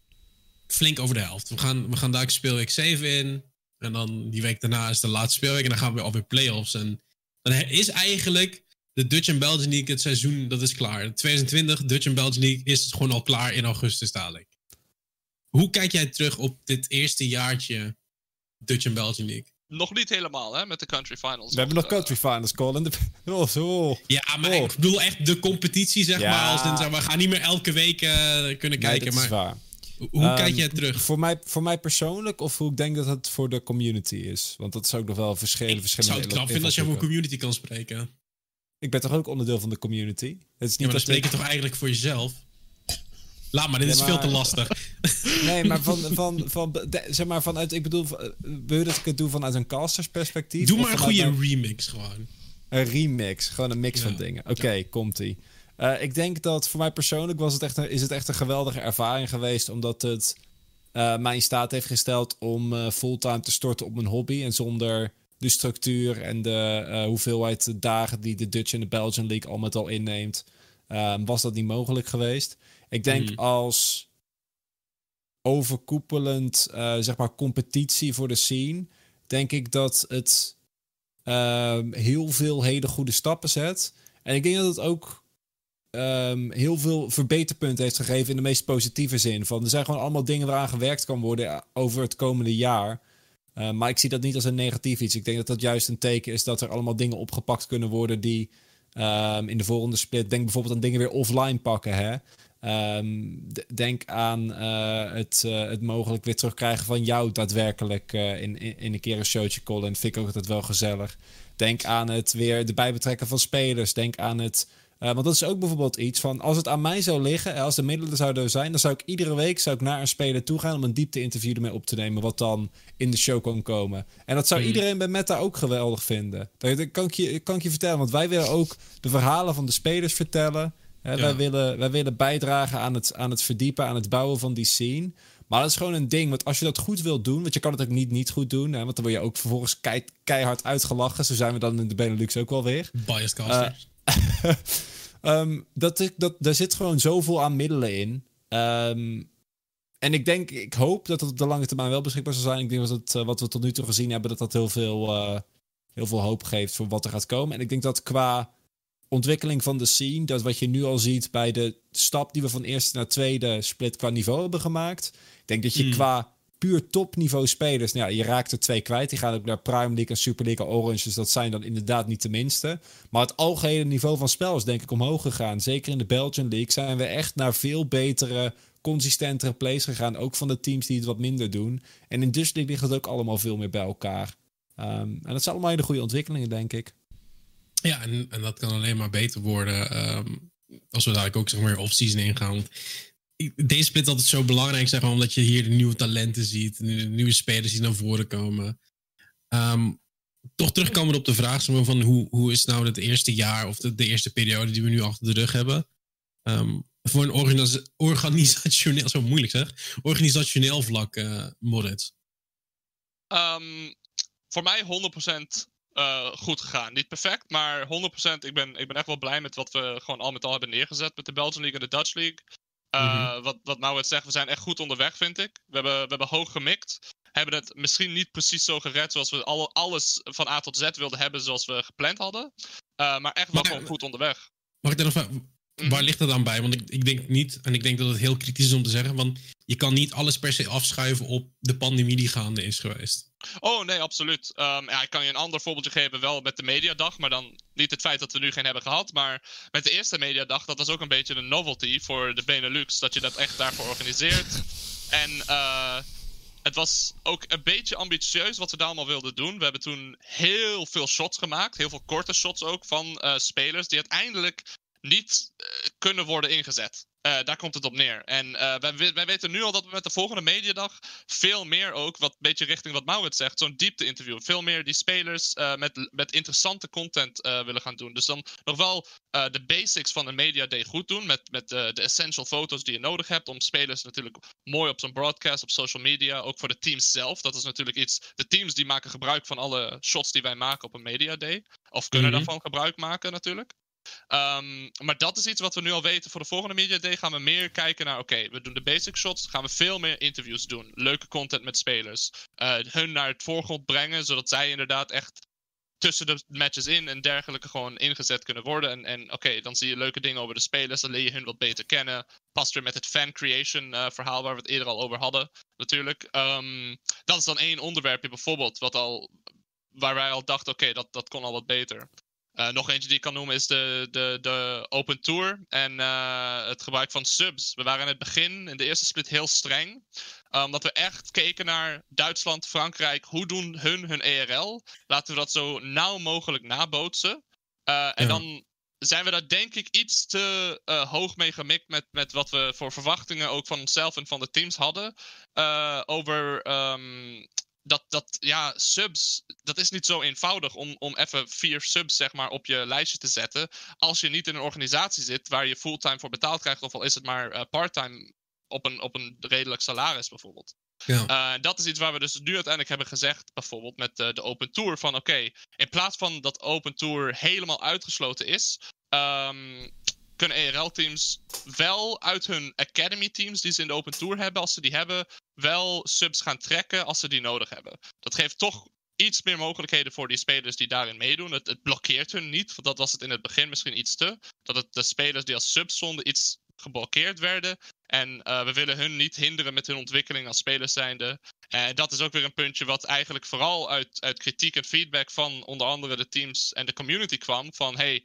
flink over de helft. We gaan, we gaan daar speelweek 7 in. En dan die week daarna is de laatste speelweek. En dan gaan we alweer playoffs. En dan is eigenlijk de Dutch en Belgian League het seizoen, dat is klaar. 2020, Dutch en Belgian League is gewoon al klaar in augustus dadelijk. Hoe kijk jij terug op dit eerste jaartje Dutch en Belgian League? Nog niet helemaal, hè, met de country finals. We hebben nog Eh, country finals, Colin. De- Oh, zo. Ja, maar Oh. ik bedoel echt de competitie, zeg Ja. maar. Als in, zeg maar, we gaan niet meer elke week eh, kunnen Nee, kijken. dat maar is waar. Hoe Ehm, kijk jij terug? Voor mij, voor mij persoonlijk of hoe ik denk dat het voor de community is? Want dat is ook nog wel verschillen. Ik verschillende zou het knap vinden als je voor community kan spreken. Ik ben toch ook onderdeel van de community? Het is Ja, niet maar dan dat spreek ik- je toch eigenlijk voor jezelf? Laat maar, dit Ja, is veel te lastig. Nee, maar van, van, van, de- zeg maar vanuit, ik bedoel, eh, wil je dat ik het doe vanuit een castersperspectief? Doe maar een goede remix gewoon. Een remix, gewoon een mix Ja. van dingen. Oké, komt-ie. Eh, ik denk dat voor mij persoonlijk was het echt een, is het echt een geweldige ervaring geweest, omdat het eh, mij in staat heeft gesteld om eh, fulltime te storten op mijn hobby en zonder de structuur en de eh, hoeveelheid dagen die de Dutch en de Belgian League al met al inneemt, eh, was dat niet mogelijk geweest. Ik denk Mhm. als overkoepelend, eh, zeg maar, competitie voor de scene, denk ik dat het ehm, heel veel hele goede stappen zet. En ik denk dat het ook ehm, heel veel verbeterpunten heeft gegeven in de meest positieve zin. Van, er zijn gewoon allemaal dingen waaraan gewerkt kan worden eh, over het komende jaar. Eh, maar ik zie dat niet als een negatief iets. Ik denk dat dat juist een teken is dat er allemaal dingen opgepakt kunnen worden die ehm, in de volgende split. Denk bijvoorbeeld aan dingen weer offline pakken. Hè? Ehm, denk aan eh, het, eh, het mogelijk weer terugkrijgen van jou daadwerkelijk in, in, in een keer een showtje callen. En vind ik ook altijd wel gezellig. Denk aan het weer erbij betrekken van spelers. Denk aan het. Eh, want dat is ook bijvoorbeeld iets van. Als het aan mij zou liggen, en als de middelen zouden zijn, dan zou ik iedere week zou ik naar een speler toe gaan om een diepte-interview ermee op te nemen. Wat dan in de show kan komen. En dat zou Mhm. iedereen bij Meta ook geweldig vinden. Dat, kan, ik je, kan ik je vertellen. Want wij willen ook de verhalen van de spelers vertellen. Hè, Ja. wij, willen, wij willen bijdragen aan het, aan het verdiepen, aan het bouwen van die scene. Maar dat is gewoon een ding. Want als je dat goed wilt doen, want je kan het ook niet niet goed doen. Hè, want dan word je ook vervolgens kei, keihard uitgelachen. Zo zijn we dan in de Benelux ook wel weer. Biased casters. Ehm, dat, ik- dat, daar zit gewoon zoveel aan middelen in. Ehm, en ik denk, ik hoop dat het op de lange termijn wel beschikbaar zal zijn. Ik denk dat het, eh, wat we tot nu toe gezien hebben, dat dat heel veel, eh, heel veel hoop geeft voor wat er gaat komen. En ik denk dat qua ontwikkeling van de scene, dat wat je nu al ziet bij de stap die we van eerste naar tweede split qua niveau hebben gemaakt. Ik denk dat je Hmm. qua puur topniveau spelers, nou ja, je raakt er twee kwijt. Die gaan ook naar Prime League en Super League en Orange, dus dat zijn dan inderdaad niet de minste. Maar het algehele niveau van spel is denk ik omhoog gegaan. Zeker in de Belgian League zijn we echt naar veel betere, consistentere plays gegaan. Ook van de teams die het wat minder doen. En in Dutch League ligt het ook allemaal veel meer bij elkaar. Ehm, en dat zijn allemaal hele goede ontwikkelingen, denk ik. Ja, en, en dat kan alleen maar beter worden ehm, als we dadelijk ook zeg maar off-season ingaan. Deze split altijd zo belangrijk, zeg omdat je hier de nieuwe talenten ziet, nieuwe spelers die naar voren komen. Ehm, toch terugkomen op de vraag zeg van hoe, hoe is nou het eerste jaar of de, eerste periode die we nu achter de rug hebben. Ehm, voor een organis- organisationeel, zo moeilijk zeg, organisationeel vlak, eh Moritz. Ehm, voor mij 100% eh, goed gegaan. Niet perfect, maar 100%. Ik ben, ik ben echt wel blij met wat we gewoon al met al hebben neergezet met de Belgian League en de Dutch League. Eh, Wat, wat Maurits zegt, we zijn echt goed onderweg, vind ik. We hebben, we hebben hoog gemikt. Hebben het misschien niet precies zo gered zoals we alle, alles van A tot Z wilden hebben zoals we gepland hadden. Eh, maar echt wel gewoon goed onderweg. Mag ik daar nog? Mhm. Waar ligt dat dan bij? Want ik, ik denk niet, en ik denk dat het heel kritisch is om te zeggen, want je kan niet alles per se afschuiven op de pandemie die gaande is geweest. Oh nee, absoluut. Ehm, ja, ik kan je een ander voorbeeldje geven, wel met de mediadag, maar dan niet het feit dat we nu geen hebben gehad. Maar met de eerste mediadag, dat was ook een beetje een novelty voor de Benelux, dat je dat echt daarvoor organiseert. En eh, het was ook een beetje ambitieus wat we daar allemaal wilden doen. We hebben toen heel veel shots gemaakt, heel veel korte shots ook van eh, spelers die uiteindelijk niet eh, kunnen worden ingezet. Eh, daar komt het op neer. En eh, wij, wij weten nu al dat we met de volgende mediadag veel meer ook, wat een beetje richting wat Maurits zegt, zo'n diepte-interview. Veel meer die spelers met, met interessante content willen gaan doen. Dus dan nog wel de basics van een media day goed doen. Met, met de essential foto's die je nodig hebt. Om spelers natuurlijk mooi op zo'n broadcast, op social media. Ook voor de teams zelf. Dat is natuurlijk iets. De teams die maken gebruik van alle shots die wij maken op een media day. Of kunnen Mhm. daarvan gebruik maken natuurlijk. Ehm, maar dat is iets wat we nu al weten. Voor de volgende Media Day gaan we meer kijken naar... Oké, we doen de basic shots. Gaan we veel meer interviews doen. Leuke content met spelers. Eh, hun naar het voorgrond brengen. Zodat zij inderdaad echt tussen de matches in en dergelijke gewoon ingezet kunnen worden. En, en oké, dan zie je leuke dingen over de spelers. Dan leer je hun wat beter kennen. Past weer met het fan creation eh, verhaal waar we het eerder al over hadden. Natuurlijk. Ehm, dat is dan één onderwerpje bijvoorbeeld. Wat al, waar wij al dachten, oké, dat, dat kon al wat beter. Eh, nog eentje die ik kan noemen is de, de, de Open Tour en eh, het gebruik van subs. We waren in het begin, in de eerste split, heel streng. Eh, omdat we echt keken naar Duitsland, Frankrijk. Hoe doen hun hun ERL? Laten we dat zo nauw mogelijk nabootsen. En dan zijn we daar denk ik iets te hoog mee gemikt met, met wat we voor verwachtingen ook van onszelf en van de teams hadden. Over ehm, dat, dat, ja, subs, dat is niet zo eenvoudig om, om even vier subs zeg maar op je lijstje te zetten. Als je niet in een organisatie zit waar je fulltime voor betaald krijgt, of al is het maar eh, parttime op een, op een redelijk salaris bijvoorbeeld. Ja. Eh, dat is iets waar we dus nu uiteindelijk hebben gezegd, bijvoorbeeld met eh, de Open Tour, van oké, in plaats van dat Open Tour helemaal uitgesloten is, ehm, kunnen ERL-teams wel uit hun Academy-teams die ze in de Open Tour hebben, als ze die hebben, wel subs gaan trekken als ze die nodig hebben. Dat geeft toch iets meer mogelijkheden voor die spelers die daarin meedoen. Het, het blokkeert hun niet, want dat was het in het begin misschien iets te. Dat de spelers die als subs stonden iets geblokkeerd werden. En eh, we willen hun niet hinderen met hun ontwikkeling als spelers zijnde. En dat is ook weer een puntje wat eigenlijk vooral uit, uit kritiek en feedback van onder andere de teams en de community kwam. Van hey,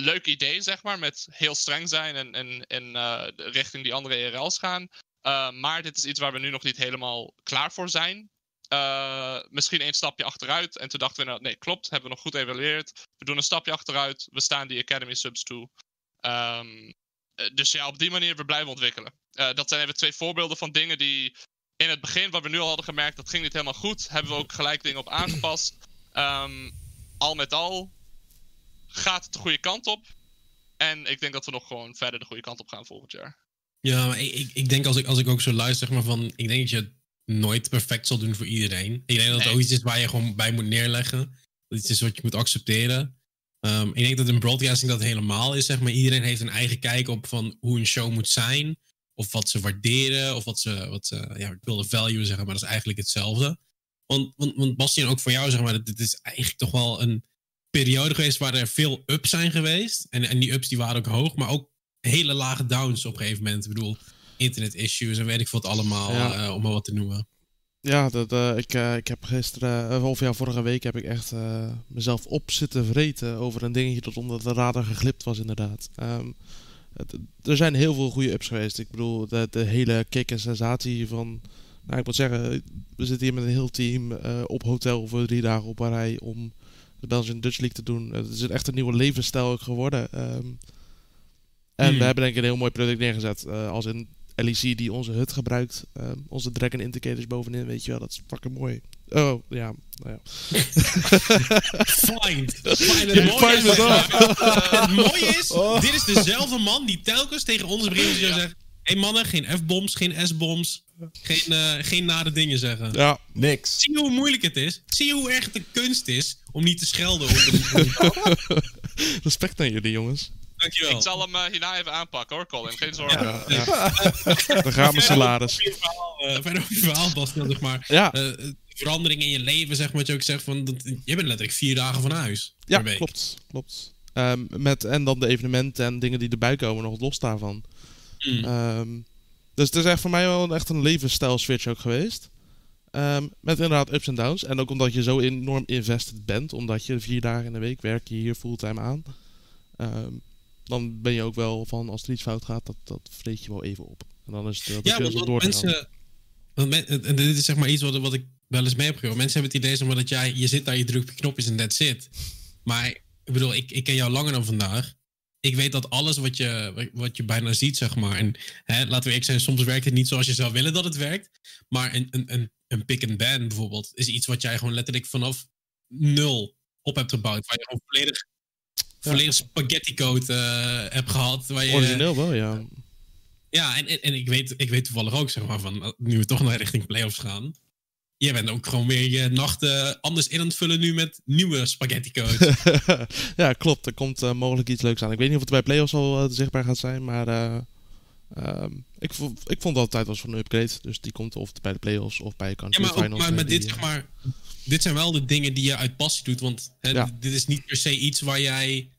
leuk idee zeg maar, met heel streng zijn en, en, en eh, richting die andere ERL's gaan. Uh, maar dit is iets waar we nu nog niet helemaal klaar voor zijn. Uh, misschien één stapje achteruit. En toen dachten we, nou, nee, klopt, hebben we nog goed evalueerd. We doen een stapje achteruit. We staan die Academy subs toe. Um, dus ja, op die manier, we blijven ontwikkelen. Dat zijn even twee voorbeelden van dingen die in het begin, wat we nu al hadden gemerkt, dat ging niet helemaal goed. Hebben we ook gelijk dingen op aangepast. Um, al met al gaat het de goede kant op. En ik denk dat we nog gewoon verder de goede kant op gaan volgend jaar. Ja, maar ik, ik, ik denk als ik, als ik ook zo luister, zeg maar van, ik denk dat je het nooit perfect zal doen voor iedereen. Ik denk dat het Nee. ook iets is waar je gewoon bij moet neerleggen. Dat iets is wat je moet accepteren. Um, ik denk dat in broadcasting dat helemaal is, zeg maar. Iedereen heeft een eigen kijk op van hoe een show moet zijn. Of wat ze waarderen, of wat ze, wat ze ja, ik wilde value zeggen, maar dat is eigenlijk hetzelfde. Want, want, want Bastian, ook voor jou, zeg maar, dit is eigenlijk toch wel een periode geweest waar er veel ups zijn geweest. En, en die ups die waren ook hoog, maar ook hele lage downs op een gegeven moment. Ik bedoel, internet issues en weet ik wat allemaal, Ja. uh, om maar wat te noemen. Ja, dat, uh, ik, uh, ik heb gisteren, of ja, vorige week heb ik echt mezelf op zitten vreten over een dingetje dat onder de radar geglipt was, inderdaad. Um, het, er zijn heel veel goede ups geweest. Ik bedoel, de, de hele kick en sensatie van. Nou, ik moet zeggen, we zitten hier met een heel team op hotel voor drie dagen op een rij om de Belgian Dutch League te doen. Het is echt een nieuwe levensstijl ook geworden. Um, en Hmm. we hebben denk ik een heel mooi product neergezet. Uh, als in LEC die onze hut gebruikt. Um, onze Dragon Indicators bovenin, weet je wel. Dat is fucking mooi. Oh, ja. Nou ja. Fine. Fine. Het mooie is, dan. het mooie is Oh. dit is dezelfde man die telkens tegen ons brengt en zegt... Hey mannen, geen F-bombs, geen S-bombs, geen, uh, geen nare dingen zeggen. Ja. Niks. Zie je hoe moeilijk het is? Zie je hoe erg het een kunst is om niet te schelden? Respect naar jullie, jongens. Dankjewel. Ik zal hem uh, hierna even aanpakken hoor, Colin. Geen zorgen. Ja, ja. Dan gaan mijn salaris. Uh, verder over je verhaal, Bastian, zeg maar. Ja. Uh, verandering in je leven, zeg maar, wat je ook zegt. Van, dat, je bent letterlijk vier dagen van huis. Ja, per week. klopt. klopt. Um, met, en dan de evenementen en dingen die erbij komen, nog los daarvan. Mm. Um, dus het is echt voor mij wel echt een levensstijl switch ook geweest. Um, met inderdaad ups en downs. En ook omdat je zo enorm invested bent. Omdat je vier dagen in de week werk je hier fulltime aan. Um, dan ben je ook wel van als er iets fout gaat, dat, dat vreet je wel even op. En dan is het dat ja, want, zo want door mensen, want men, en dit is zeg maar iets wat, wat ik wel eens mee heb gehoord. Mensen hebben het idee zeg maar, dat jij, je zit daar, je drukt op je knopjes en that's it. Maar ik bedoel, ik, ik ken jou langer dan vandaag. Ik weet dat alles wat je, wat je bijna ziet, zeg maar. En hè, laten we eerlijk zijn, soms werkt het niet zoals je zou willen dat het werkt. Maar een, een, een, een pick and ban bijvoorbeeld is iets wat jij gewoon letterlijk vanaf nul op hebt gebouwd. Waar je gewoon volledig, volledig spaghetti code uh, hebt gehad. Waar je, Origineel wel, ja. Ja, en, en, en ik, weet, ik weet toevallig ook, zeg maar, van nu we toch naar richting playoffs gaan. Je bent ook gewoon weer je nachten anders in aan het vullen nu met nieuwe spaghetti code. ja, klopt. Er komt uh, mogelijk iets leuks aan. Ik weet niet of het bij playoffs al uh, zichtbaar gaat zijn, maar uh, um, ik, ik vond altijd was van een upgrade. Dus die komt of bij de playoffs of bij country ja, maar, ook, finals. maar, dit, zeg maar, dit zijn wel de dingen die je uit passie doet. Want hè, Ja. dit is niet per se iets waar jij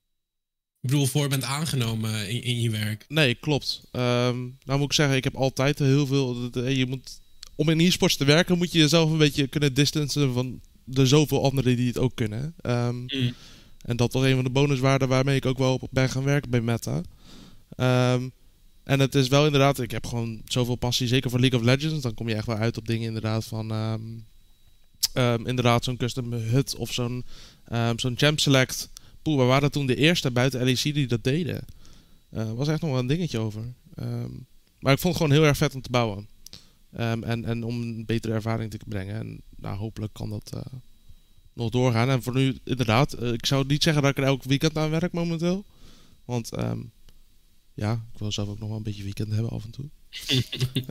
ik bedoel, voor bent aangenomen in, in je werk. Nee, klopt. Um, nou moet ik zeggen, ik heb altijd heel veel. Je moet, om in e-sports te werken, moet je jezelf een beetje kunnen distancen van de zoveel anderen die het ook kunnen. Um, Mm. En dat was een van de bonuswaarden waarmee ik ook wel op ben gaan werken bij Meta. Ehm, en het is wel inderdaad, ik heb gewoon zoveel passie, zeker voor League of Legends. Dan kom je echt wel uit op dingen inderdaad van, ehm, ehm, inderdaad zo'n custom hut of zo'n um, zo'n Champ Select. Poeh, we waren toen de eerste buiten LEC die dat deden. Uh, was echt nog wel een dingetje over. maar ik vond het gewoon heel erg vet om te bouwen. En, en om een betere ervaring te brengen. En nou, hopelijk kan dat uh, nog doorgaan. En voor nu, inderdaad, uh, ik zou niet zeggen dat ik er elk weekend aan werk momenteel. Want ja, ik wil zelf ook nog wel een beetje weekend hebben af en toe.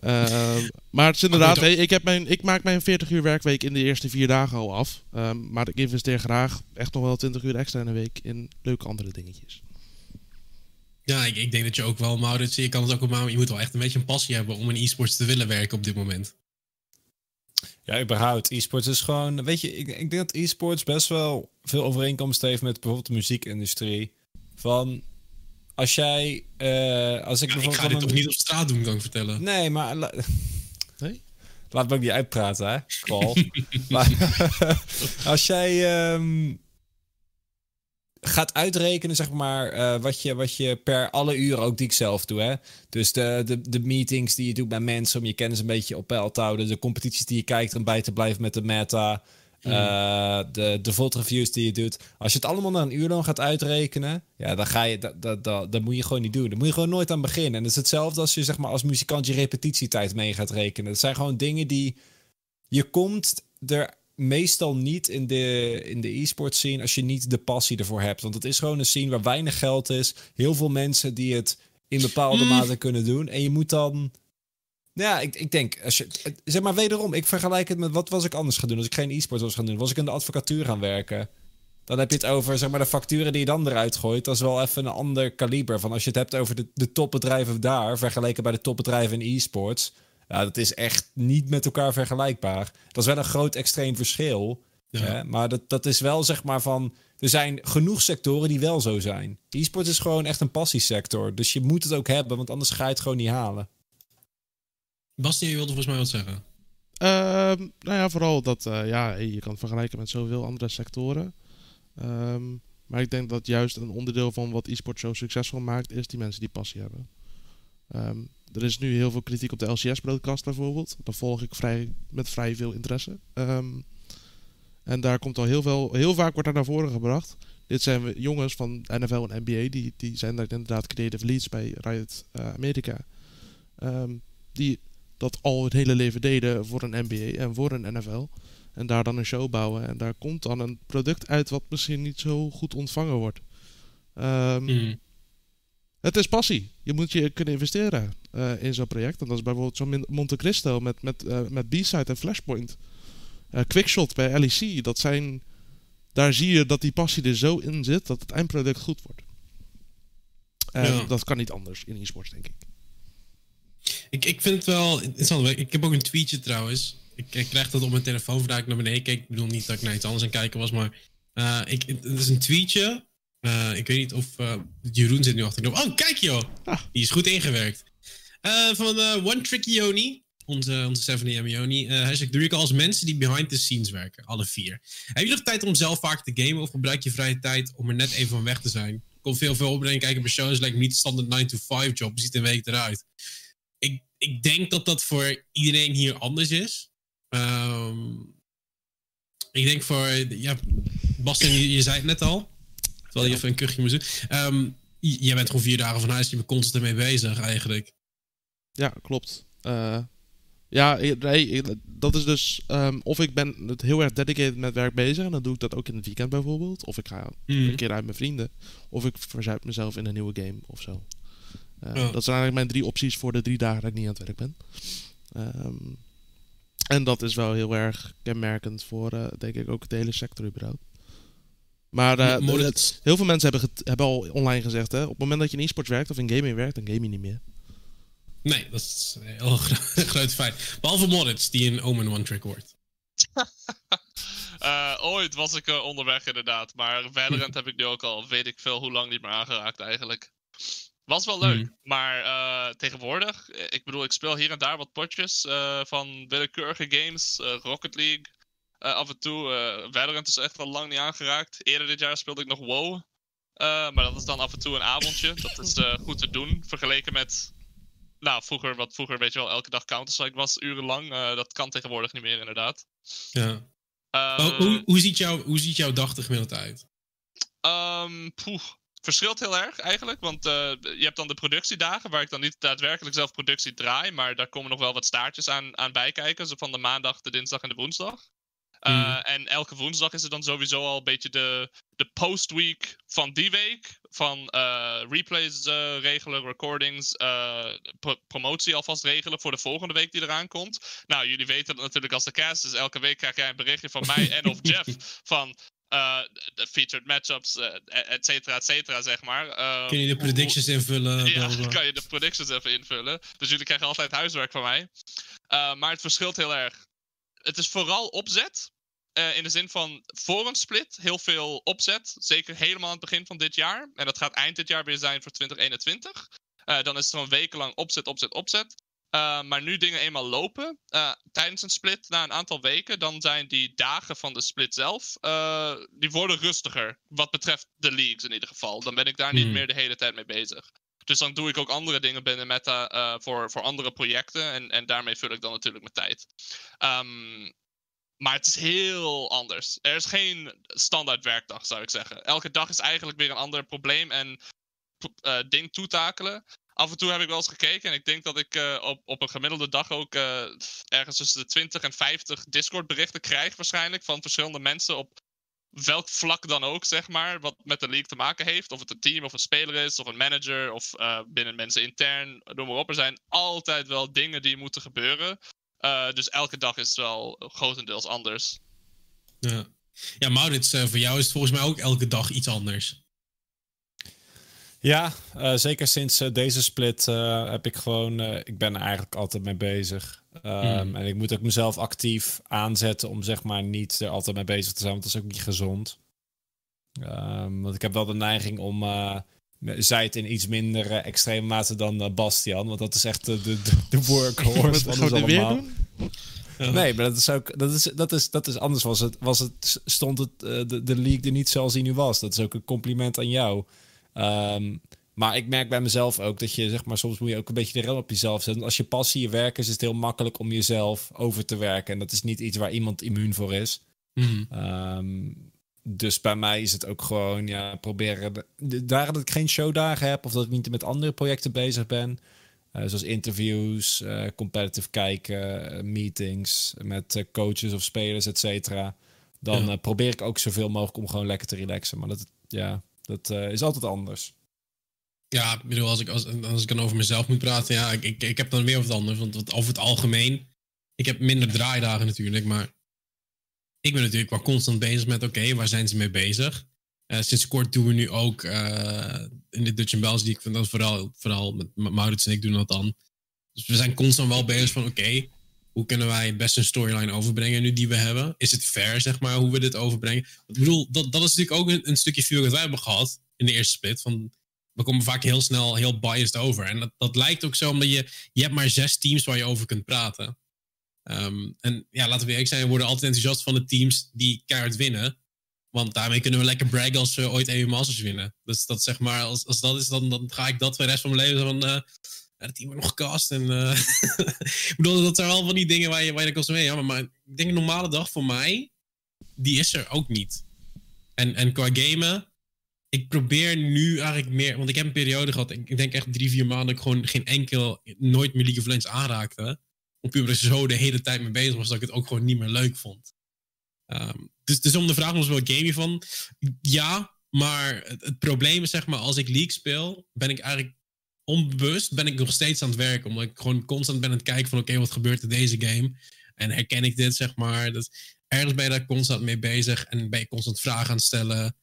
uh, maar het is inderdaad, hey, ik, heb mijn, ik maak mijn 40 uur werkweek in de eerste vier dagen al af. Um, maar ik investeer graag echt nog wel 20 uur extra in een week in leuke andere dingetjes. Ja, ik, ik denk dat je ook wel, Maurits, je kan het ook maar je moet wel echt een beetje een passie hebben om in e-sports te willen werken op dit moment. Ja, überhaupt. E-sports is gewoon, weet je, ik, ik denk dat e-sports best wel veel overeenkomst heeft met bijvoorbeeld de muziekindustrie. Van, als jij, uh, als ik ja, bijvoorbeeld. Ik ga dit toch niet op straat doen, kan ik vertellen. Nee, maar. nee? Laat me ook niet uitpraten, hè? Maar als jij um, gaat uitrekenen, zeg maar, uh, wat, je, wat je per alle uren ook die ik zelf doe, hè? Dus de, de, de meetings die je doet bij mensen om je kennis een beetje op peil te houden, de competities die je kijkt om bij te blijven met de meta. Uh, de, de VOD reviews die je doet. Als je het allemaal naar een uur dan gaat uitrekenen, ja, dan ga je, dat, dat, dat, dat moet je gewoon niet doen. Dan moet je gewoon nooit aan beginnen. En dat is hetzelfde als je zeg maar als muzikant je repetitietijd mee gaat rekenen. Dat zijn gewoon dingen die je komt er meestal niet in de, in de e-sport scene als je niet de passie ervoor hebt. Want het is gewoon een scene waar weinig geld is. Heel veel mensen die het in bepaalde mm. mate kunnen doen. En je moet dan ja, ik, ik denk, als je, zeg maar wederom, ik vergelijk het met wat was ik anders gaan doen als ik geen e-sport was gaan doen. Was ik in de advocatuur gaan werken? Dan heb je het over zeg maar, de facturen die je dan eruit gooit. Dat is wel even een ander kaliber. Van als je het hebt over de, de topbedrijven daar, vergeleken bij de topbedrijven in e-sports. Ja, dat is echt niet met elkaar vergelijkbaar. Dat is wel een groot extreem verschil. Hè? Maar dat, dat is wel zeg maar van. Er zijn genoeg sectoren die wel zo zijn. E-sport is gewoon echt een passiesector. Dus je moet het ook hebben, want anders ga je het gewoon niet halen. Bastien, je wilde volgens mij wat zeggen. Uh, nou ja, vooral dat uh, ja, je kan het vergelijken met zoveel andere sectoren. Um, maar ik denk dat juist een onderdeel van wat e-sport zo succesvol maakt, is die mensen die passie hebben. Um, er is nu heel veel kritiek op de LCS-broadcast bijvoorbeeld. Dat volg ik vrij, met vrij veel interesse. Um, en daar komt al heel veel, heel vaak wordt daar naar voren gebracht. Dit zijn jongens van NFL en NBA, die, die zijn daar inderdaad creative leads bij Riot uh, Amerika. Um, die dat al het hele leven deden voor een NBA en voor een NFL. En daar dan een show bouwen. En daar komt dan een product uit wat misschien niet zo goed ontvangen wordt. Um, Het is passie. Je moet je kunnen investeren uh, in zo'n project. En dat is bijvoorbeeld zo'n Monte Cristo met, met, uh, met B-Side en Flashpoint. Uh, Quickshot bij LEC. Dat zijn, daar zie je dat die passie er zo in zit dat het eindproduct goed wordt. En ja. dat kan niet anders in e-sports, denk ik. Ik, ik vind het wel interessant. Ik heb ook een tweetje trouwens. Ik, ik krijg dat op mijn telefoon vandaag ik naar beneden keek. Ik bedoel niet dat ik naar iets anders aan kijken was, maar ik, het is een tweetje. Uh, ik weet niet of uh, Jeroen zit nu achter. Oh, kijk joh! Ah. Die is goed ingewerkt. van One Tricky Yoni, onze, onze Stephanie en Yoni. hij zegt, doe ik als mensen die behind the scenes werken, alle vier. Heb je nog tijd om zelf vaak te gamen of gebruik je vrije tijd om er net even van weg te zijn? Komt veel veel opbrengen kijken bij shows, lijkt niet standaard 9 to 5 job, ziet een week eruit ik, ik denk dat dat voor iedereen hier anders is. Um, ik denk voor, ja, Bastian, je, je, zei het net al. Terwijl je even een kuchje moest doen. Um, jij bent gewoon vier dagen van huis, je bent constant ermee bezig eigenlijk. Ja, klopt. Uh, ja, nee, dat is dus. Um, of ik ben het heel erg dedicated met werk bezig. En dan doe ik dat ook in het weekend bijvoorbeeld. Of ik ga mm. een keer uit mijn vrienden. Of ik verzuip mezelf in een nieuwe game of zo. Uh, Dat zijn eigenlijk mijn drie opties voor de drie dagen dat ik niet aan het werk ben. Um, en dat is wel heel erg kenmerkend voor, uh, denk ik, ook de hele sector überhaupt. Maar uh, het, heel veel mensen hebben, hebben al online gezegd, hè, op het moment dat je in e-sports werkt of in gaming werkt, dan game je niet meer. Nee, dat is een heel groot feit. Behalve Moritz, die een Omen One Trick wordt. uh, ooit was ik uh, onderweg inderdaad, maar Valorant heb ik nu ook al, weet ik veel hoe lang niet meer aangeraakt eigenlijk. Was wel leuk, hmm. maar uh, tegenwoordig, eh, ik bedoel, ik speel hier en daar wat potjes uh, van willekeurige games, Rocket League. Eh, af en toe. eh Valorant is echt al lang niet aangeraakt. Eerder dit jaar speelde ik nog WoW. Eh, maar dat is dan af en toe een avondje. Dat is goed te doen. Vergeleken met. Nou, vroeger, wat vroeger, weet je wel, elke dag Counter-Strike was urenlang. Dat kan tegenwoordig niet meer, inderdaad. Ja. Oh, hoe, hoe, ziet jouw, hoe ziet jouw dag er gemiddeld uit? Poeh. Verschilt heel erg eigenlijk, want je hebt dan de productiedagen waar ik dan niet daadwerkelijk zelf productie draai, maar daar komen nog wel wat staartjes aan, aan bijkijken, zo van de maandag, de dinsdag en de woensdag. Eh, Mhm. En elke woensdag is er dan sowieso al een beetje de, de postweek van die week. Van eh, replays eh, regelen, recordings, pro- promotie alvast regelen voor de volgende week die eraan komt. Nou, jullie weten dat natuurlijk als de cast is. Elke week krijg jij een berichtje van mij en of Jeff van de featured matchups, et cetera, et cetera, zeg maar. Eh, Kun je de predictions invullen? ja, kan je de predictions even invullen. Dus jullie krijgen altijd huiswerk van mij. Maar het verschilt heel erg. Het is vooral opzet. Eh, in de zin van voor een split heel veel opzet. Zeker helemaal aan het begin van dit jaar. En dat gaat eind dit jaar weer zijn voor 2021. Eh, dan is het gewoon wekenlang opzet, opzet, opzet. Eh, maar nu dingen eenmaal lopen tijdens een split na een aantal weken, dan zijn die dagen van de split zelf, die worden rustiger. Wat betreft de leagues in ieder geval. Dan ben ik daar niet Hmm. meer de hele tijd mee bezig. Dus dan doe ik ook andere dingen binnen Meta eh, voor, voor andere projecten. En, en daarmee vul ik dan natuurlijk mijn tijd. Ehm, maar het is heel anders. Er is geen standaard werkdag, zou ik zeggen. Elke dag is eigenlijk weer een ander probleem en eh, ding toetakelen. Af en toe heb ik wel eens gekeken en ik denk dat ik eh, op, op een gemiddelde dag ook ergens tussen de 20 en 50 Discord-berichten krijg, waarschijnlijk, van verschillende mensen op welk vlak dan ook, zeg maar, wat met de league te maken heeft. Of het een team of een speler is, of een manager, of eh, binnen mensen intern, noem maar op. Er zijn altijd wel dingen die moeten gebeuren. Eh, dus elke dag is het wel grotendeels anders. Ja, ja Maurits, eh, voor jou is het volgens mij ook elke dag iets anders. Ja, eh, zeker sinds deze split eh, heb ik gewoon... eh, ik ben er eigenlijk altijd mee bezig. Ehm, Hmm. En ik moet ook mezelf actief aanzetten om zeg maar niet er altijd mee bezig te zijn. Want dat is ook niet gezond. Ehm, want ik heb wel de neiging om... zij het in iets minder eh, extreme mate dan eh, Bastian. Want dat is echt de, de, de workhorse van ons dit weer allemaal. doen? Ja. Nee, maar dat is ook. Dat is, dat is, dat is anders. Was het, was het, stond het, de, de league er niet zoals die nu was. Dat is ook een compliment aan jou. Ehm, maar ik merk bij mezelf ook dat je, zeg maar, soms moet je ook een beetje de rem op jezelf zetten. Als je passie je werk is, is het heel makkelijk om jezelf over te werken. En dat is niet iets waar iemand immuun voor is. Mhm. Ehm, dus bij mij is het ook gewoon, ja, proberen. De, dagen dat ik geen showdagen heb of dat ik niet met andere projecten bezig ben. eh, zoals interviews, eh, competitive kijken, eh, meetings met coaches of spelers, et cetera. Dan Ja. probeer ik ook zoveel mogelijk om gewoon lekker te relaxen. Maar dat, ja, dat is altijd anders. Ja, bedoel, als ik, als, als ik dan over mezelf moet praten, ja, ik, ik, ik heb dan weer het anders. Want wat- over het algemeen, ik heb minder draaidagen natuurlijk, maar ik ben natuurlijk wel constant bezig met, oké, waar zijn ze mee bezig? Eh, sinds kort doen we nu ook eh, in de Dutch Bells, die ik vind dat vooral, vooral met Ma- Maurits en ik doen dat dan. Dus we zijn constant wel bezig van, oké, hoe kunnen wij het beste een storyline overbrengen nu die we hebben? Is het fair, zeg maar, hoe we dit overbrengen? Ik bedoel, dat, dat is natuurlijk ook een, een stukje vuur dat wij hebben gehad in de eerste split. Van, we komen vaak heel snel heel biased over. En dat, dat lijkt ook zo, omdat je, je hebt maar zes teams waar je over kunt praten. Ehm, en ja, laten we eerlijk zijn, we worden altijd enthousiast van de teams die keihard winnen. Want daarmee kunnen we lekker braggen als we ooit EU Masters winnen. Dus dat zeg maar, als, als dat is, dan, dan ga ik dat voor de rest van mijn leven van... ja, het team wordt nog gecast. En, eh, ik bedoel, dat zijn wel van die dingen waar je, waar je dan mee. Ja, maar, maar ik denk een normale dag voor mij, die is er ook niet. En, en qua gamen, ik probeer nu eigenlijk meer... Want ik heb een periode gehad, ik denk echt drie, vier maanden... dat ik gewoon geen enkel, nooit meer League of Legends aanraakte. Om puur er zo de hele tijd mee bezig was... dat ik het ook gewoon niet meer leuk vond. Ehm, dus, dus om de vraag was wel game van? Ja, maar het, probleem is zeg maar... als ik League speel, ben ik eigenlijk onbewust... ben ik nog steeds aan het werken. Omdat ik gewoon constant ben aan het kijken van... oké, wat gebeurt in deze game? En herken ik dit, zeg maar? Dat, ergens ben je daar constant mee bezig... en ben je constant vragen aan het stellen...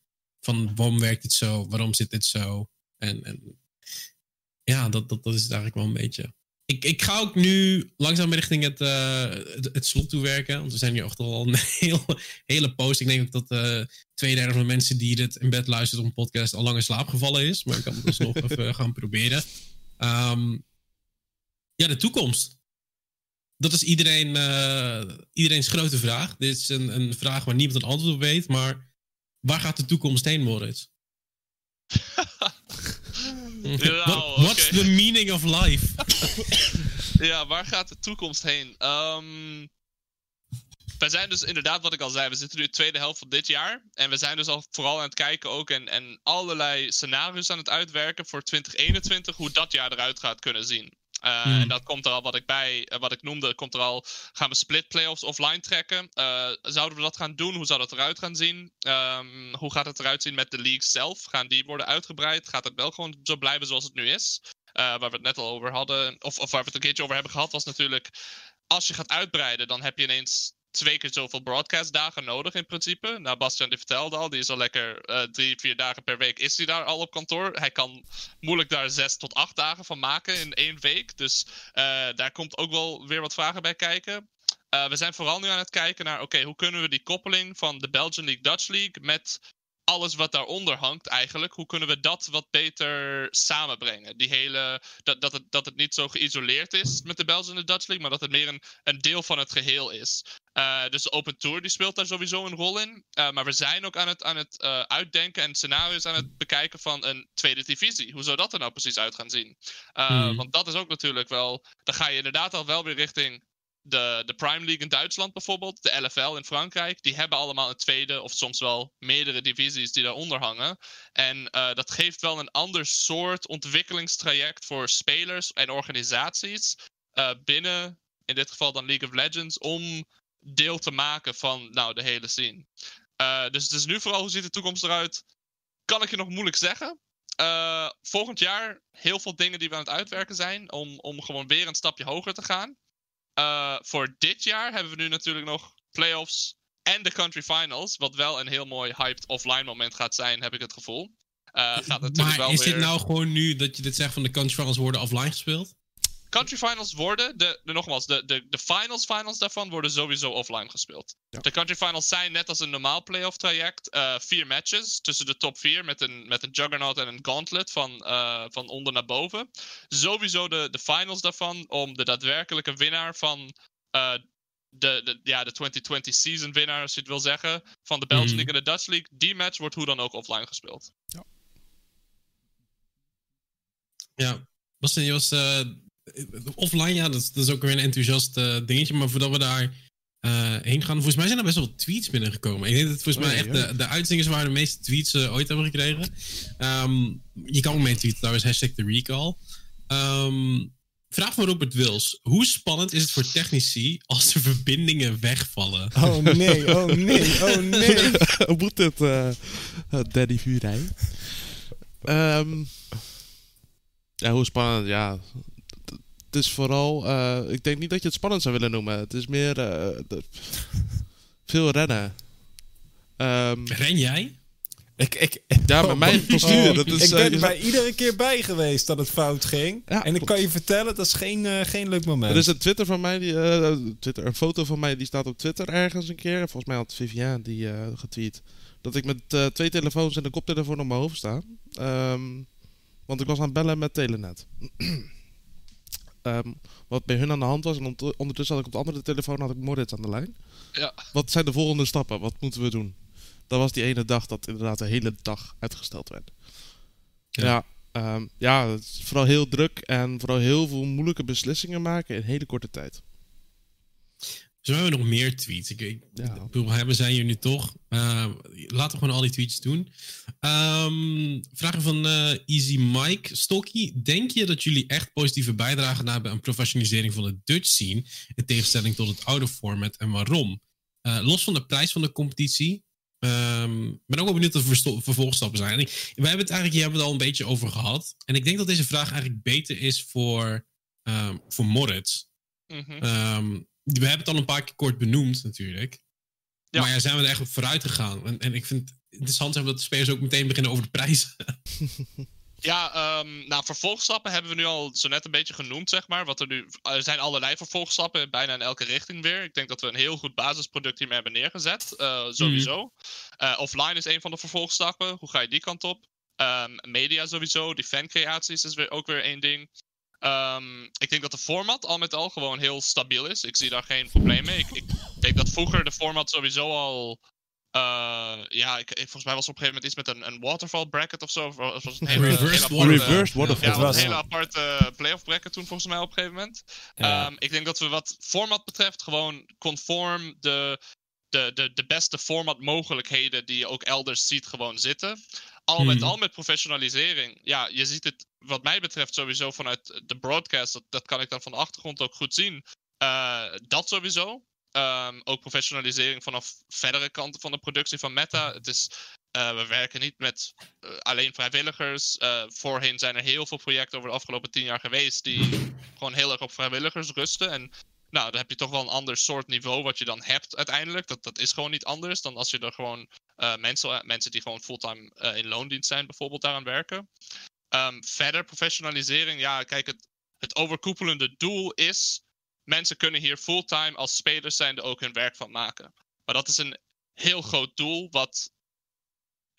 van waarom werkt dit zo? Waarom zit dit zo? En, en ja, dat, dat, dat is het eigenlijk wel een beetje. Ik, ik ga ook nu langzaam richting het, eh, het, het slot toe werken. Want we zijn nu echt al een heel, hele post. Ik denk dat eh twee derde van de mensen die dit in bed luisteren op een podcast al lang in slaap gevallen is. Maar ik kan het dus nog even gaan proberen. Ehm, ja, de toekomst. dat is iedereen, uh, iedereen's grote vraag. Dit is een, een vraag waar niemand een antwoord op weet. Maar waar gaat de toekomst heen, Moritz? Nou, what's the meaning of life? ja, waar gaat de toekomst heen? Um, wij zijn dus inderdaad, wat ik al zei, we zitten nu in de tweede helft van dit jaar. En we zijn dus al vooral aan het kijken ook en, en allerlei scenario's aan het uitwerken voor 2021, hoe dat jaar eruit gaat kunnen zien. Uh, En dat komt er al, wat ik bij, eh, wat ik noemde, komt er al, gaan we split playoffs offline trekken. Uh, zouden we dat gaan doen? Hoe zou dat eruit gaan zien? Um, hoe gaat het eruit zien met de leagues zelf? Gaan die worden uitgebreid? Gaat het wel gewoon zo blijven zoals het nu is? waar we het net al over hadden, of, of waar we het een keertje over hebben gehad, was natuurlijk, als je gaat uitbreiden, dan heb je ineens twee keer zoveel broadcastdagen nodig in principe. Nou, Bastian die vertelde al, die is al lekker uh, drie, vier dagen per week is hij daar al op kantoor. Hij kan moeilijk daar zes tot acht dagen van maken in één week. Dus uh, daar komt ook wel weer wat vragen bij kijken. Uh, we zijn vooral nu aan het kijken naar, oké, hoe kunnen we die koppeling van de Belgian League, Dutch League met alles wat daaronder hangt eigenlijk. Hoe kunnen we dat wat beter samenbrengen? Die hele, dat, dat, het, dat het niet zo geïsoleerd is met de Belgian en de Dutch League, maar dat het meer een, een deel van het geheel is. Uh, dus de Open Tour die speelt daar sowieso een rol in. Uh, maar we zijn ook aan het, aan het uh, uitdenken en scenario's aan het bekijken van een tweede divisie. Hoe zou dat er nou precies uit gaan zien? Hmm. Want dat is ook natuurlijk wel. Dan ga je inderdaad al wel weer richting de, de Prime League in Duitsland bijvoorbeeld, de LFL in Frankrijk, die hebben allemaal een tweede of soms wel meerdere divisies die daaronder hangen. En uh, dat geeft wel een ander soort ontwikkelingstraject voor spelers en organisaties uh, binnen, in dit geval dan League of Legends, om deel te maken van nou, de hele scene. Uh, dus het is nu vooral hoe ziet de toekomst eruit? Kan ik je nog moeilijk zeggen. volgend jaar heel veel dingen die we aan het uitwerken zijn om, om gewoon weer een stapje hoger te gaan. Uh, voor dit jaar hebben we nu natuurlijk nog playoffs en de country finals. Wat wel een heel mooi hyped offline moment gaat zijn, heb ik het gevoel. Uh, gaat natuurlijk maar wel is weer... dit nou gewoon nu dat je dit zegt van de country finals worden offline gespeeld? Country finals worden, de, de, nogmaals, de, de, de finals finals daarvan worden sowieso offline gespeeld. Ja. De country finals zijn net als een normaal playoff traject. Uh, vier matches tussen de top vier met een, met een juggernaut en een gauntlet van, uh, van onder naar boven. Sowieso de, de finals daarvan om de daadwerkelijke winnaar van uh, de, de, ja, de 2020 season winnaar, als je het wil zeggen, van de Belgian mm. League en de Dutch League. Die match wordt hoe dan ook offline gespeeld. Ja. Ja, was, je was offline, ja, dat, dat, is ook weer een enthousiast uh, dingetje. Maar voordat we daar uh, heen gaan, volgens mij zijn er best wel tweets binnengekomen. Ik denk dat volgens oh, mij echt de, de uitzingers waren de meeste tweets uh, ooit hebben gekregen. Um, je kan ook mee tweeten, trouwens, hashtag de recall. Um, vraag van Robert Wils. Hoe spannend is het voor technici als de verbindingen wegvallen? Oh nee, oh nee, oh nee. Hoe moet het, Daddy Vuurij? Um, ja, hoe spannend, ja is vooral, uh, ik denk niet dat je het spannend zou willen noemen. Het is meer uh, de, veel rennen. Um, Ren jij? Ik, ik, ja, maar mijn postuur. Oh, dat is, ik ben uh, bij iedere keer bij geweest dat het fout ging. Ja, en ik kan je vertellen, dat is geen, uh, geen leuk moment. Er is een Twitter van mij, die, uh, Twitter, een foto van mij die staat op Twitter ergens een keer. Volgens mij had Vivian die getweet. Dat ik met twee telefoons en een koptelefoon op mijn hoofd sta. Um, want ik was aan het bellen met Telenet. Um, wat bij hun aan de hand was. En ondertussen had ik op de andere telefoon had ik Moritz aan de lijn. Ja. Wat zijn de volgende stappen? Wat moeten we doen? Dat was die ene dag dat inderdaad de hele dag uitgesteld werd. Ja, ja, um, ja het is vooral heel druk en vooral heel veel moeilijke beslissingen maken in hele korte tijd. Zo hebben we nog meer tweets. Ik, ik ja. we zijn hier nu toch. Uh, laten we gewoon al die tweets doen. Um, vragen van uh, Easy Mike. Stokky, denk je dat jullie echt positieve bijdragen hebben aan professionalisering van de Dutch scene, in tegenstelling tot het oude format en waarom? Uh, los van de prijs van de competitie. Um, ben ook wel benieuwd wat de vervolgstappen zijn. Ik, wij hebben het eigenlijk hier hebben we het al een beetje over gehad. En ik denk dat deze vraag eigenlijk beter is voor, um, voor Moritz. Mm -hmm we hebben het al een paar keer kort benoemd natuurlijk. Ja. Maar ja, zijn we er echt op vooruit gegaan. En, en ik vind het interessant dat de spelers ook meteen beginnen over de prijzen. Ja, um, nou, vervolgstappen hebben we nu al zo net een beetje genoemd, zeg maar. Wat er, nu, er zijn allerlei vervolgstappen, bijna in elke richting weer. Ik denk dat we een heel goed basisproduct hiermee hebben neergezet, uh, sowieso. Mm. Uh, offline is een van de vervolgstappen. Hoe ga je die kant op? Um, media sowieso, die fancreaties is weer, ook weer één ding. Um, ik denk dat de format al met al gewoon heel stabiel is. Ik zie daar geen probleem mee. Ik, ik denk dat vroeger de format sowieso al. eh, ja, ik, ik- volgens mij was er op een gegeven moment iets met een, een waterfall bracket of zo. Of was een hele, waterfall. aparte- waterfall. Ja, was een hele aparte playoff bracket toen volgens mij op een gegeven moment. Ja. Ehm, ik denk dat we wat format betreft gewoon conform de, de, de, de beste format mogelijkheden die je ook elders ziet gewoon zitten. Al met Hmm. al met professionalisering. Ja, je ziet het wat mij betreft sowieso vanuit de broadcast. Dat, dat kan ik dan van de achtergrond ook goed zien. Eh, dat sowieso. Ehm, ook professionalisering vanaf verdere kanten van de productie van Meta. Het is, eh, we werken niet met eh, alleen vrijwilligers. Voorheen zijn er heel veel projecten over de afgelopen tien jaar geweest die gewoon heel erg op vrijwilligers rusten. En nou, dan heb je toch wel een ander soort niveau wat je dan hebt uiteindelijk. Dat, dat is gewoon niet anders dan als je er gewoon mensen, mensen die gewoon fulltime in loondienst zijn bijvoorbeeld daaraan werken. Ehm, verder professionalisering, ja, kijk, het, het overkoepelende doel is... mensen kunnen hier fulltime als spelers zijnde ook hun werk van maken. Maar dat is een heel groot doel wat...